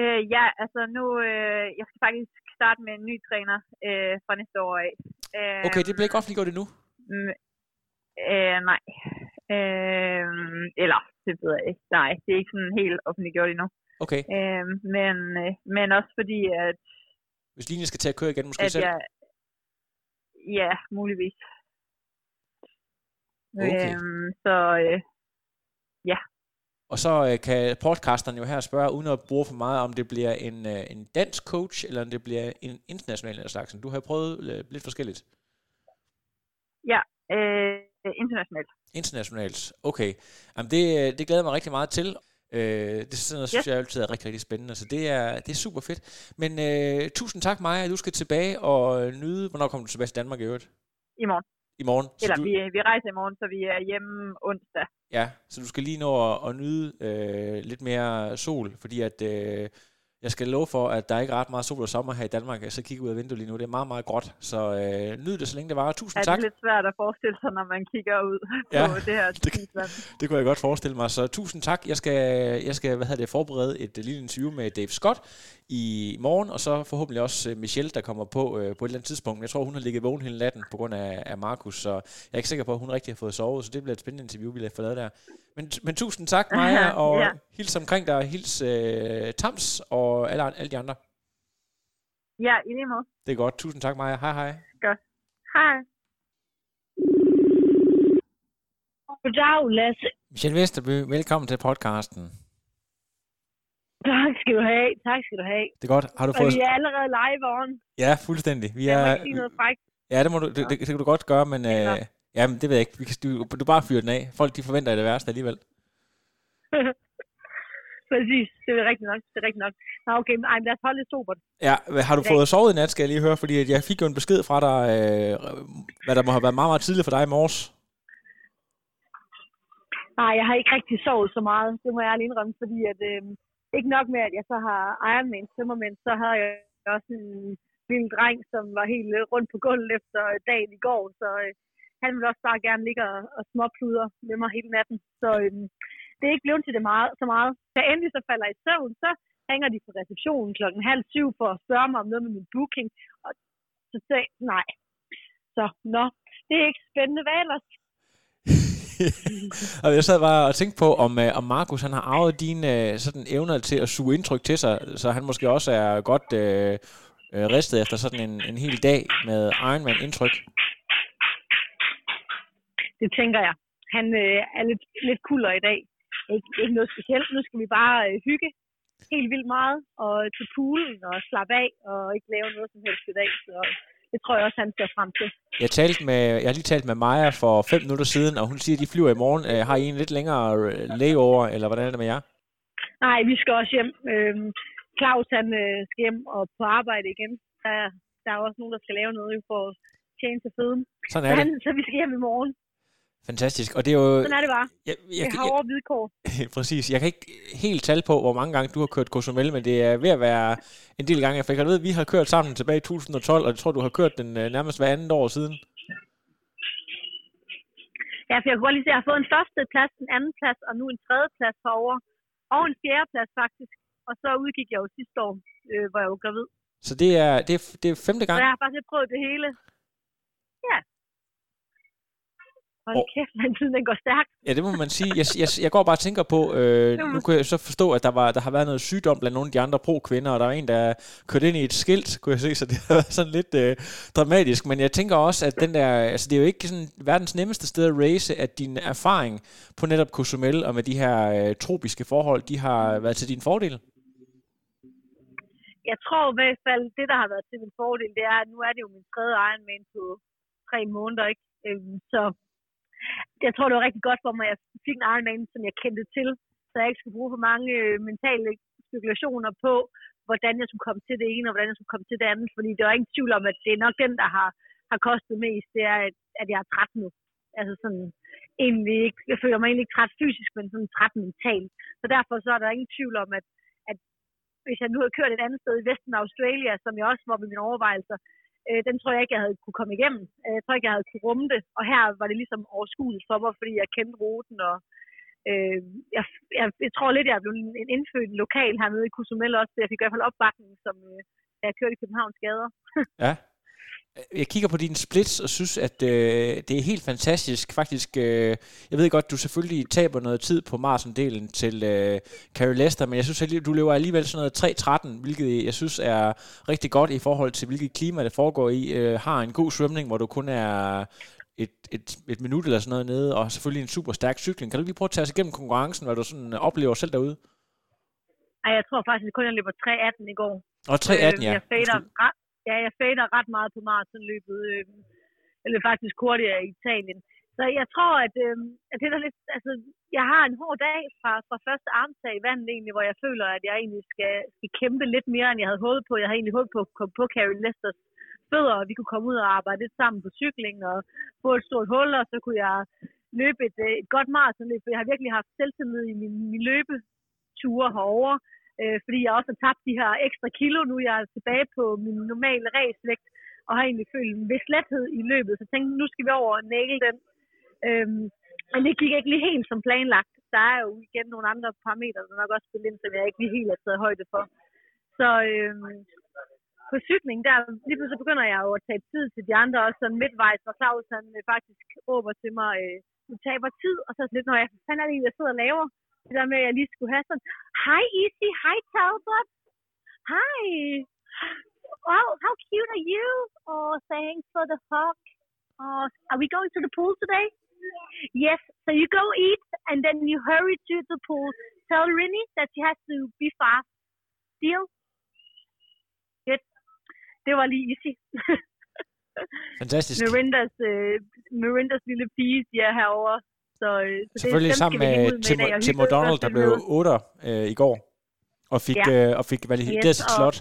Øh, ja, altså nu, øh, jeg skal faktisk starte med en ny træner øh, fra næste år af. Øh, Okay, det bliver ikke offentliggjort endnu. Mm, øh, nej. Øh, eller, det ved jeg ikke. Nej, det er ikke sådan helt offentliggjort endnu. Okay, Øh, men, øh, men også fordi, at, hvis linjen skal til at køre igen, måske at selv. jeg... Ja, muligvis. Okay. Øh, så øh, Og så øh, kan podcasteren jo her spørge, uden at bruge for meget, om det bliver en, øh, en dansk coach, eller om det bliver en international af slagsen. Du har prøvet øh, lidt forskelligt. øh, internationalt. Internationalt. Okay. Jamen det, øh, det glæder mig rigtig meget til. Øh, det er sådan noget, synes Yes. jeg altid er rigtig, rigtig spændende. Så det er, det er super fedt. Men øh, tusind tak, Maja. Du skal tilbage og nyde... Hvornår kommer du tilbage til Danmark i øvrigt? I morgen. I morgen. Så Eller du, vi, vi rejser i morgen, så vi er hjemme onsdag. Ja, så du skal lige nå at, at nyde øh, lidt mere sol, fordi at øh, jeg skal love for, at der er ikke ret meget sol og sommer her i Danmark. Så kigger ud af vinduet lige nu. Det er meget, meget gråt. Så øh, nyd det, så længe det varer. Tusind Er tak. det lidt svært at forestille sig, når man kigger ud [laughs] Ja, på det her det- tidsvand? Det kunne jeg godt forestille mig. Så tusind tak. Jeg skal, jeg skal hvad hedder det, forberede et lille interview med Dave Scott i morgen, og så forhåbentlig også øh, Michelle, der kommer på øh, på et eller andet tidspunkt. Jeg tror, hun har ligget vågen hele natten på grund af, af Markus, så jeg er ikke sikker på, at hun rigtig har fået sovet, så det bliver et spændende interview, vi får lavet der. Men, men tusind tak, Maja, og Ja. hils omkring dig, hils øh, Tams og alle, alle de andre. Ja, i lige måde. Det er godt. Tusind tak, Maja. Hej, hej. Hej. Goddag, Lasse. Michelle Vesterby, velkommen til podcasten. Tak skal du have. Tak skal du have. Det er godt. Har du Og fået... vi er allerede live on. Ja, fuldstændig. Vi Jeg må er, ikke sige noget frækt. Ja, det, må du, det, det, det kan du godt gøre, men øh, jamen, det ved jeg ikke. Vi kan, du, du bare fyre den af. Folk de forventer det værste alligevel. [laughs] Præcis. Det er rigtigt nok. Det er rigtigt nok. Nå, okay, men ej, men lad os holde det sobert. Ja, har du Ja. fået sovet i nat, skal jeg lige høre, fordi jeg fik jo en besked fra dig, øh, hvad der må have været meget, meget tidligt for dig i morges. Nej, jeg har ikke rigtig sovet så meget. Det må jeg ærligt indrømme, fordi at, øh, ikke nok med, at jeg så har Ironman tømmermænd, så har jeg også en lille dreng, som var helt rundt på gulvet efter dagen i går, så øh, han ville også bare gerne ligge og, og småpluder med mig hele natten. Så øh, det er ikke blevet til det meget, så meget. Da endelig så falder i søvn, så ringer de på receptionen klokken halv syv for at spørge mig om noget med min booking. Og så sagde jeg, nej. Så, nå, det er ikke spændende. Hvad ellers? [laughs] og jeg sad bare og tænkte på, om, øh, om Markus han har arvet dine øh, sådan evner til at suge indtryk til sig, så han måske også er godt øh, øh, ristet efter sådan en, en hel dag med Ironman-indtryk. Det tænker jeg. Han øh, er lidt, lidt kulder i dag. Ikke, ikke noget specielt. Nu skal vi bare øh, hygge helt vildt meget og til poolen og slappe af og ikke lave noget som helst i dag. Så det tror jeg også, han ser frem til. Jeg, talte med, jeg har lige talt med Maja for fem minutter siden, og hun siger, at de flyver i morgen. Øh, har I en lidt længere øh, layover, eller hvordan er det med jer? Nej, vi skal også hjem. Øhm, Claus han øh, skal hjem og på arbejde igen. Der, der er også nogen, der skal lave noget for at tjene til føden. Sådan Så, er han, det. så vi skal hjem i morgen. Fantastisk. Og det er jo... Sådan er det bare. Jeg, jeg, er havre og hvidkår. jeg, [laughs] præcis. Jeg kan ikke helt tale på, hvor mange gange du har kørt Cozumel, men det er ved at være en del gange. For jeg ved, at vi har kørt sammen tilbage i 2012, og jeg tror, du har kørt den øh, nærmest hver andet år siden. Ja, for jeg kunne godt lige se, at jeg har fået en første plads, en anden plads, og nu en tredje plads herovre. Og en fjerde plads faktisk. Og så udgik jeg jo sidste år, øh, hvor jeg var gravid. Så det er, det er, det er femte gang? Så jeg har faktisk prøvet det hele. Ja. Hold Og- kæft, men tiden den går stærkt. Ja, det må man sige. Jeg, jeg, jeg går bare og tænker på, øh, nu kan jeg så forstå, at der, var, der har været noget sygdom blandt nogle af de andre pro-kvinder, og der var en, der kørte ind i et skilt, kunne jeg se, så det [laughs] har været sådan lidt øh, dramatisk. Men jeg tænker også, at den der, altså det er jo ikke sådan verdens nemmeste sted at race, at din erfaring på netop Cozumel og med de her øh, tropiske forhold, de har været til din fordel. Jeg tror i hvert fald, det der har været til min fordel, det er, at nu er det jo min tredje Ironman på tre måneder, ikke? Øhm, så jeg tror, det var rigtig godt for mig, at jeg fik en Ironman, som jeg kendte til, så jeg ikke skulle bruge for mange øh, mentale spekulationer på, hvordan jeg skulle komme til det ene, og hvordan jeg skulle komme til det andet, fordi der er ingen tvivl om, at det er nok den, der har, har kostet mest, det er, at, at jeg er træt nu. Altså sådan, egentlig ikke, jeg føler mig egentlig ikke træt fysisk, men sådan træt mentalt. Så derfor så er der ingen tvivl om, at, at hvis jeg nu havde kørt et andet sted i Vesten af Australia, som jeg også var med mine overvejelser, øh, den tror jeg ikke, jeg havde kunne komme igennem. Øh, jeg tror ikke, jeg havde kunne rumme det. Og her var det ligesom overskueligt for mig, fordi jeg kendte ruten, og øh, jeg, jeg, jeg tror lidt, jeg er blevet en indfødt lokal hernede i Kusumel også, så jeg fik i hvert fald opbakning, som øh, jeg kørte i Københavns gader. [laughs] Ja. Jeg kigger på dine splits og synes, at øh, det er helt fantastisk. Faktisk, øh, jeg ved godt, du selvfølgelig taber noget tid på Marsendelen til øh, Carrie Lester, men jeg synes, at du lever alligevel sådan noget 3.13, hvilket jeg synes er rigtig godt i forhold til, hvilket klima det foregår i. Øh, har en god svømning, hvor du kun er et, et, et minut eller sådan noget nede, og selvfølgelig en super stærk cykling. Kan du lige prøve at tage os igennem konkurrencen, hvad du sådan oplever selv derude? Ej, jeg tror faktisk kun, jeg løber 3.18 i går. Og 3.18, ja. Øh, Jeg fader ret, ja, jeg fader ret meget på maratonløbet. Øh, eller faktisk hurtigere i Italien. Så jeg tror, at, øh, at det er lidt, altså, jeg har en hård dag fra, fra første armtag i vandet egentlig, hvor jeg føler, at jeg egentlig skal, skal kæmpe lidt mere, end jeg havde håbet på. Jeg havde egentlig håbet på at komme på Carrie Lesters fødder, og vi kunne komme ud og arbejde lidt sammen på cykling og få et stort hul, og så kunne jeg løbe et, øh, et godt maratonløb, for jeg har virkelig haft selvtillid i min, min løbeture herovre, øh, fordi jeg også har tabt de her ekstra kilo, nu jeg er tilbage på min normale ræsvægt, og har egentlig følt en vis lethed i løbet, så jeg tænkte, nu skal vi over og næle den. Øhm, men det gik ikke lige helt som planlagt. Der er jo igen nogle andre parametre, der nok også spiller ind, som jeg ikke lige helt har taget højde for. Så øhm, på cykling, der lige pludselig begynder jeg jo at tage tid til de andre, også sådan midtvejs, hvor Claus han øh, faktisk råber til mig, øh, du taber tid, og så er det lidt, når jeg, fandt er det, jeg sidder og laver? Det der med, at jeg lige skulle have sådan, hej Easy, hej Talbot, hej, oh, how cute are you? Oh, thanks for the hug. Oh, are we going to the pool today? Yes, so you go eat, and then you hurry to the pool. Tell Rinny that she has to be fast. Deal? Good. Det var lige easy. Fantastisk. Mirandas, øh, Mirandas lille pige, de er herovre. Så, øh, så Selvfølgelig det, sammen med Tim, og Tim O'Donnell, der blev med. 8 øh, i går, og fik, Ja. øh, og fik valideret Yes, sit og- slot.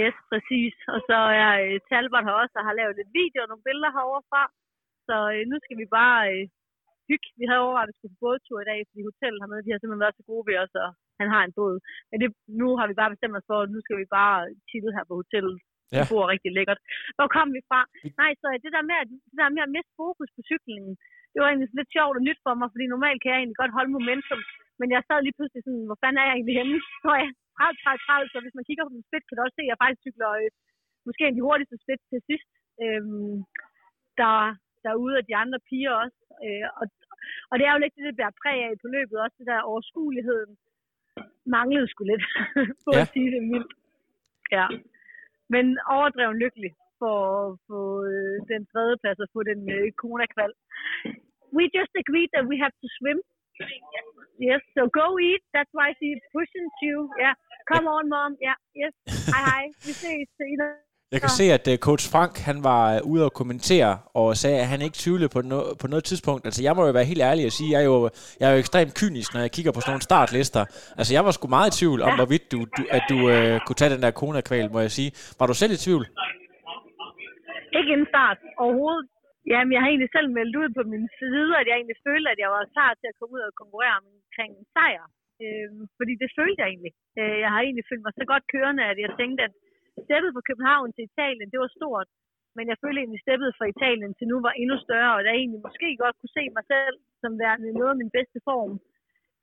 Yes, præcis. Og så er øh, Talbot her også, og har lavet lidt video og nogle billeder herovre fra. Så øh, nu skal vi bare øh, hygge. Vi havde overvejet, at vi skulle på bådtur i dag, fordi hotellet hernede, de har simpelthen været så gode ved os, og han har en båd. Men det, nu har vi bare bestemt os for, at nu skal vi bare chille her på hotellet. Ja. Det bor rigtig lækkert. Hvor kom vi fra? Nej, så det der med, at, det der med at miste fokus på cyklingen, det var egentlig lidt sjovt og nyt for mig, fordi normalt kan jeg egentlig godt holde momentum, men jeg sad lige pludselig sådan, hvor fanden er jeg egentlig henne? [laughs] Så er jeg 30, 30, 30, så hvis man kigger på min split, kan du også se, at jeg faktisk cykler øh, måske en af de hurtigste split til sidst, øhm, der, derude af de andre piger også. Øh, og, og det er jo lidt det, det bærer præg af på løbet, også det der overskueligheden manglede sgu lidt, [laughs] for Ja. at sige det mildt. Ja. Men overdreven lykkelig for at få øh, den tredje plads og få den øh, corona-kval. We just agreed that we have to swim. Yes, so go eat. That's why she pushing you. Yeah, come on, mom. Yeah, yes. Hej, hej. Vi ses senere. Jeg kan se, at uh, coach Frank han var uh, ude og kommentere og sagde, at han ikke tvivlede på, no- på noget tidspunkt. Altså, jeg må jo være helt ærlig og sige, jeg er jo, jeg er jo ekstremt kynisk, når jeg kigger på sådan nogle startlister. Altså, jeg var sgu meget i tvivl om, hvorvidt du, du, at du uh, kunne tage den der kona-kval, må jeg sige. Var du selv i tvivl? Ikke inden start overhovedet. Jamen, jeg har egentlig selv meldt ud på min side, at jeg egentlig følte, at jeg var klar til at komme ud og konkurrere omkring en sejr. Øhm, fordi det følte jeg egentlig. Øh, jeg har egentlig følt mig så godt kørende, at jeg tænkte, at sættet fra København til Italien, det var stort. men jeg følte egentlig, steppet fra Italien til nu var endnu større, og der egentlig måske godt kunne se mig selv som værende noget af min bedste form.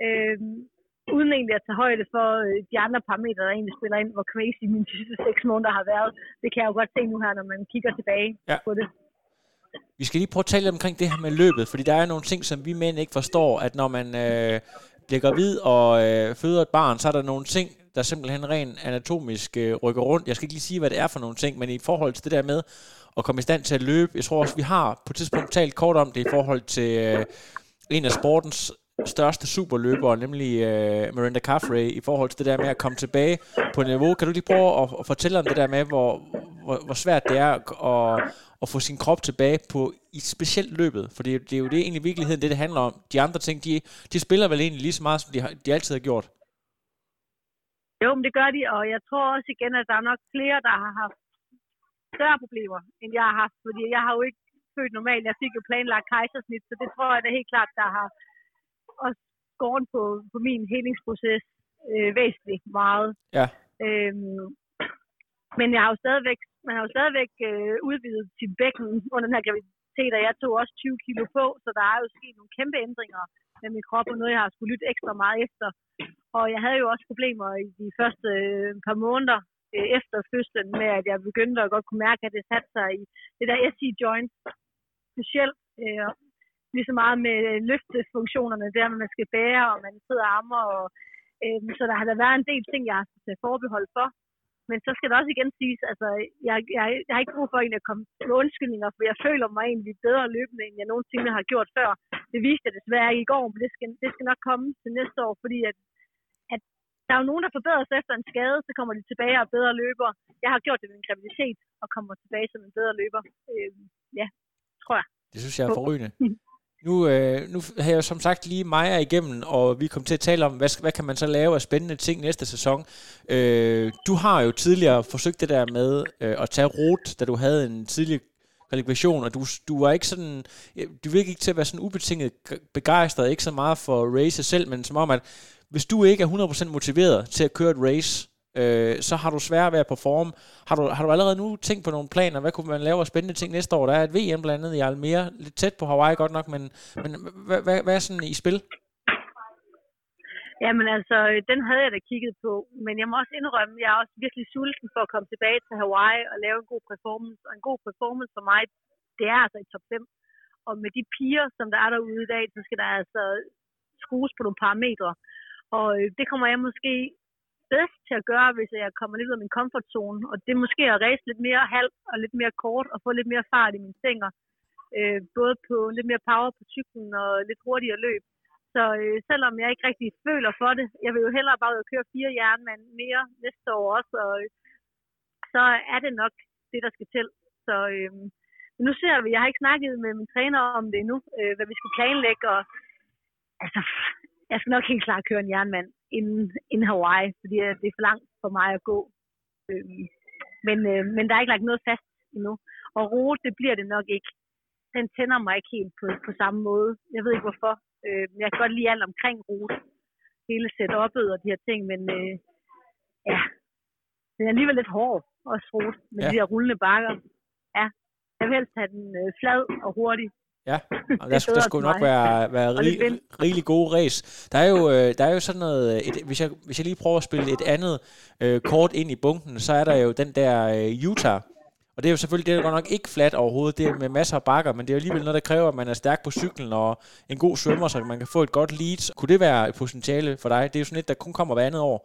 Øh, uden egentlig at tage højde for øh, de andre parametre, der egentlig spiller ind, hvor crazy mine sidste seks måneder har været. Det kan jeg jo godt se nu her, når man kigger tilbage Ja. på det. Vi skal lige prøve at tale lidt omkring det her med løbet, fordi der er nogle ting, som vi mænd ikke forstår, at når man øh, bliver gravid og øh, føder et barn, så er der nogle ting, der simpelthen rent anatomisk øh, rykker rundt. Jeg skal ikke lige sige, hvad det er for nogle ting, men i forhold til det der med at komme i stand til at løbe, jeg tror også, vi har på et tidspunkt talt kort om det i forhold til øh, en af sportens største superløbere, nemlig øh, Miranda Caffrey, i forhold til det der med at komme tilbage på niveau. Kan du lige prøve at, at fortælle om det der med, hvor, hvor, hvor svært det er at, at få sin krop tilbage på i specielt løbet? For det, er det er jo det egentlig i virkeligheden, det det handler om. De andre ting, de, de spiller vel egentlig lige så meget, som de, har, de altid har gjort. Jo, men det gør de, og jeg tror også igen, at der er nok flere, der har haft større problemer, end jeg har haft, fordi jeg har jo ikke født normalt. Jeg fik jo planlagt kejsersnit, så det tror jeg da helt klart, der har også skåret på, på min helingsproces øh, væsentligt meget. Ja. Øhm, men jeg har jo stadigvæk, man har jo stadigvæk øh, udvidet sit bækken under den her graviditet, og jeg tog også 20 kilo på, så der er jo sket nogle kæmpe ændringer med min krop, og noget, jeg har skulle lytte ekstra meget efter. Og jeg havde jo også problemer i de første øh, par måneder øh, efter fødslen med, at jeg begyndte at godt kunne mærke, at det satte sig i det der SI-joint, specielt øh, lige så meget med øh, løftefunktionerne, der med man skal bære, og man sidder og ammer, og, øh, så der har der været en del ting, jeg har til forbehold for. Men så skal det også igen siges, altså, jeg, jeg, jeg har ikke brug for egentlig at komme med undskyldninger, for jeg føler mig egentlig bedre løbende, end jeg nogensinde har gjort før. Det viste jeg desværre ikke i går, men det skal, det skal nok komme til næste år, fordi at, at der er jo nogen, der forbedrer sig efter en skade, så kommer de tilbage og er bedre løber. Jeg har gjort det med min graviditet, og kommer tilbage som en bedre løber. Øh, ja, tror jeg. Det synes jeg er forrygende. [laughs] Nu, øh, nu har jeg jo som sagt lige Maja igennem, og vi kom til at tale om, hvad, hvad kan man så lave af spændende ting næste sæson. Øh, du har jo tidligere forsøgt det der med øh, at tage rot, da du havde en tidlig kvalifikation, og du, du var ikke sådan, øh, du virkede ikke til at være sådan ubetinget begejstret, ikke så meget for race selv, men som om, at hvis du ikke er 100% motiveret til at køre et race, øh, så har du svært ved at performe. Har du, har du allerede nu tænkt på nogle planer? Hvad kunne man lave af spændende ting næste år? Der er et VM blandt andet i Almere, lidt tæt på Hawaii godt nok, men, men hvad, hvad, hvad er sådan i spil? Jamen altså, øh, den havde jeg da kigget på, men jeg må også indrømme, at jeg er også virkelig sulten for at komme tilbage til Hawaii og lave en god performance. Og en god performance for mig, det er altså i top 5. Og med de piger, som der er derude i dag, så skal der altså skrues på nogle parametre. Og øh, det kommer jeg måske bedst til at gøre, hvis jeg kommer lidt ud af min komfortzone. Og det er måske at ræse lidt mere halv og lidt mere kort og få lidt mere fart i mine stænger. Øh, både på lidt mere power på cyklen og lidt hurtigere løb. Så øh, selvom jeg ikke rigtig føler for det, jeg vil jo hellere bare ud og køre fire jernmand mere næste år også, og øh, så er det nok det, der skal til. Så øh, nu ser vi, jeg har ikke snakket med min træner om det endnu, øh, hvad vi skal planlægge, og altså, jeg skal nok helt klart køre en jernmand inden, inden Hawaii, fordi det er for langt for mig at gå. Øh, men, øh, men der er ikke lagt noget fast endnu. Og rute, det bliver det nok ikke. Den tænder mig ikke helt på, på samme måde. Jeg ved ikke hvorfor. Øh, jeg kan godt lide alt omkring rute. Hele setup'et og de her ting, men øh, ja, den er alligevel lidt hård, også rute, med Ja. de der rullende bakker. Ja, jeg vil helst have den øh, flad og hurtig. Ja, [laughs] og der, er skulle, der skulle nok mig. være, være rig, rigelig gode race. Der er jo, øh, der er jo sådan noget, et, hvis, jeg, hvis jeg lige prøver at spille et andet øh, kort ind i bunken, så er der jo den der øh, Utah. Og det er jo selvfølgelig, det er godt nok ikke fladt overhovedet, det er med masser af bakker, men det er jo alligevel noget, der kræver, at man er stærk på cyklen og en god svømmer, så man kan få et godt lead. Kunne det være et potentiale for dig? Det er jo sådan et, der kun kommer hver andet år.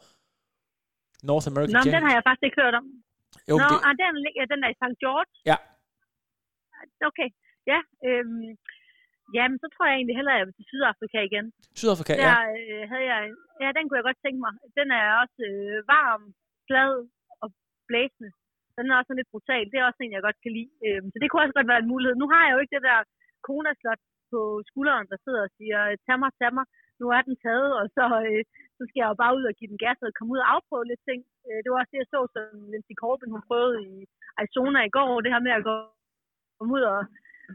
North American Nå, men den har jeg faktisk ikke hørt om. Jo, Nå, det, ah, den, ligger- den der i St. George? Ja. Okay, ja. Øhm, jamen, så tror jeg egentlig hellere, at jeg vil til Sydafrika igen. Sydafrika, Der ja. øh, havde jeg, ja, den kunne jeg godt tænke mig. Den er også øh, varm, glad og blæsende. Den er også sådan lidt brutal. Det er også en, jeg godt kan lide. Øhm, så det kunne også godt være en mulighed. Nu har jeg jo ikke det der konaslot på skulderen, der sidder og siger, tag mig, tag mig. Nu er den taget, og så, øh, så skal jeg jo bare ud og give den gas og komme ud og afprøve lidt ting. Øh, det var også det, jeg så, som Lindsay Corbin, hun prøvede i Arizona i går. Det her med at gå komme ud og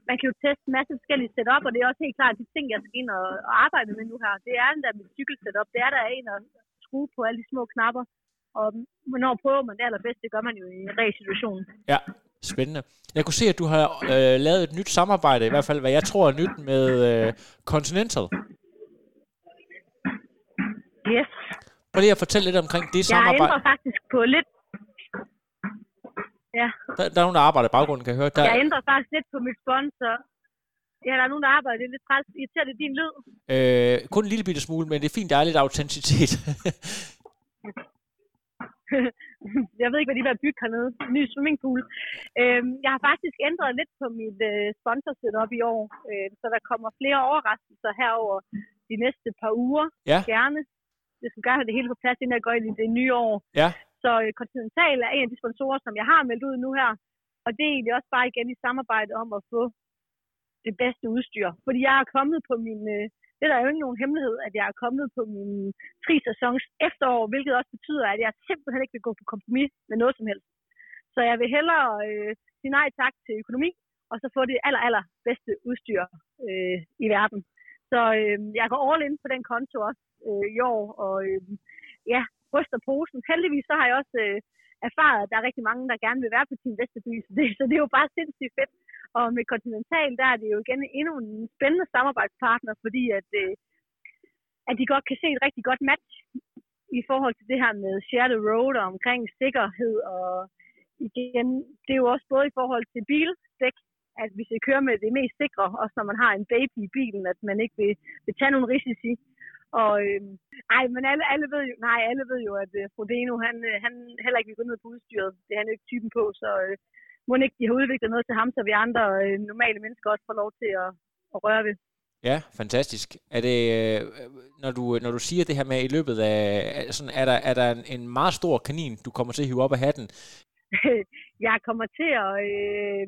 man kan jo teste en masse forskellige setup, og det er også helt klart de ting, jeg skal ind og, og arbejde med nu her. Det er den der mit cykelsetup. Det er der en at skrue på alle de små knapper. Og hvornår prøver man det allerbedste, det gør man jo i en ræs situation. Ja, Spændende. Jeg kunne se, at du har øh, lavet et nyt samarbejde, i hvert fald hvad jeg tror er nyt med øh, Continental. Yes. Prøv lige at fortælle lidt omkring det Jeg samarbejde. ændrer faktisk på lidt... Ja, Der, der er nogen, der arbejder i baggrunden, kan jeg høre. Der, jeg ændrer faktisk lidt på mit sponsor. Ja, der er nogen, der arbejder. Det er lidt træls. Irriterer det din lyd? øh, kun en lille bitte smule, men det er fint, der er lidt autenticitet. [laughs] jeg ved ikke, hvad de vil bygge hernede. Ny swimmingpool. Øhm, jeg har faktisk ændret lidt på mit øh, sponsorset op i år, øh, så der kommer flere overraskelser herover de næste par uger. Ja. Gerne. Jeg skal gerne have det hele på plads, inden jeg går ind i det nye år. ja, så øh, Continental er en af de sponsorer, som jeg har meldt ud nu her. Og det er egentlig også bare igen i samarbejde om at få det bedste udstyr. Fordi jeg er kommet på min... Øh, det er der jo ikke nogen hemmelighed, at jeg er kommet på min tre sæsons efterår, hvilket også betyder, at jeg simpelthen ikke vil gå på kompromis med noget som helst. Så jeg vil hellere øh, sige nej tak til økonomi, og så få det aller, aller bedste udstyr øh, i verden. Så øh, jeg går all in på den konto også øh, i år, og øh, ja, ryster posen. Heldigvis så har jeg også øh, erfaret, at der er rigtig mange, der gerne vil være på Team Vesterby, så det, så det er jo bare sindssygt fedt. Og med Continental, der er det jo igen endnu en spændende samarbejdspartner, fordi at, øh, at de godt kan se et rigtig godt match i forhold til det her med share the road og omkring sikkerhed. Og igen, det er jo også både i forhold til bildæk, at vi skal køre med det mest sikre, også når man har en baby i bilen, at man ikke vil, vil tage nogle risici. Og øh, ej, men alle, alle ved jo, nej, alle ved jo, at øh, Frodeno, han, øh, han heller ikke vil gå ned på udstyret. Det er han jo ikke typen på, så øh, må ikke de har udviklet noget til ham, så vi andre øh, normale mennesker også får lov til at, at røre ved. ja, fantastisk. Er det, øh, når du, når du siger det her med i løbet af, sådan, er der, er der en, en meget stor kanin, du kommer til at hive op af hatten? [laughs] jeg kommer til at øh,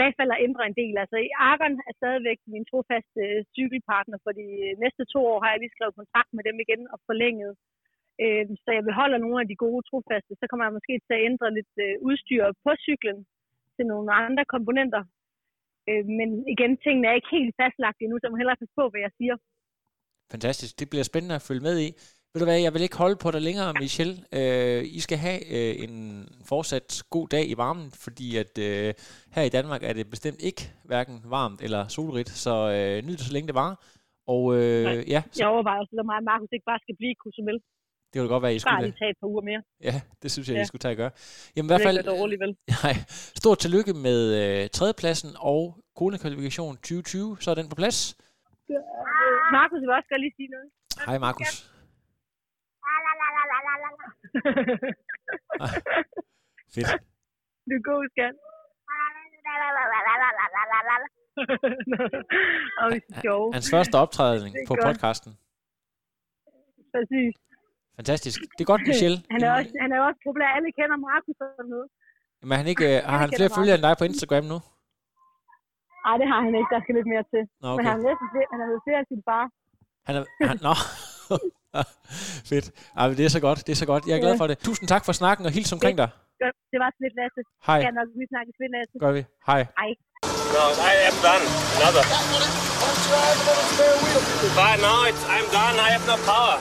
hvert fald at ændre en del. Altså, Argon er stadigvæk min trofaste øh, cykelpartner, for de øh, næste to år har jeg lige skrevet kontrakt med dem igen og forlænget. Øh, så jeg beholder nogle af de gode trofaste. Så kommer jeg måske til at ændre lidt øh, udstyr på cyklen til nogle andre komponenter. Øh, men igen, tingene er ikke helt fastlagt endnu, så jeg må hellere passe på, hvad jeg siger. Fantastisk. Det bliver spændende at følge med i. Ved du hvad, jeg vil ikke holde på dig længere, Michelle. Øh, I skal have øh, en fortsat god dag i varmen, fordi at øh, her i Danmark er det bestemt ikke hverken varmt eller solrigt, så øh, nyd det så længe det var. Og øh, Nej. ja, Jeg overvejer også, at mig og Markus ikke bare skal blive i Cozumel. det ville godt være, I Bare skulle lige det. tage et par uger mere. Ja, det synes jeg, I Ja. skulle tage at gøre. Jamen i Det hvert er fald, ikke dårligt, vel? [laughs] nej, stort tillykke med øh, tredjepladsen og konekvalifikation 2020, så er den på plads. Markus vil også godt lige sige noget. Hej Markus. Fedt. Du er god, skat. Og vi er sjove. Hans første optræden er på godt. podcasten. Præcis. Fantastisk. Det er godt, Michelle. Han er, også, han er også populær. Alle kender Markus og noget. Men han ikke, øh, har han kender flere følgere end dig på Instagram nu? Nej, det har han ikke. Der skal lidt mere til. Nå, Men okay. han er næsten flere, han er flere af sin far. Han er, han, nå. [laughs] Fedt. Ej, men det er så godt. Det er så godt. Jeg er glad for det. Tusind tak for snakken, og hils omkring dig. Det var så lidt, Lasse. Hej. Ja, nok vi snakkes ved, Lasse. Gør vi. Hej. Hej. No, I am done. Another. But now it's, I'm done. I have no power.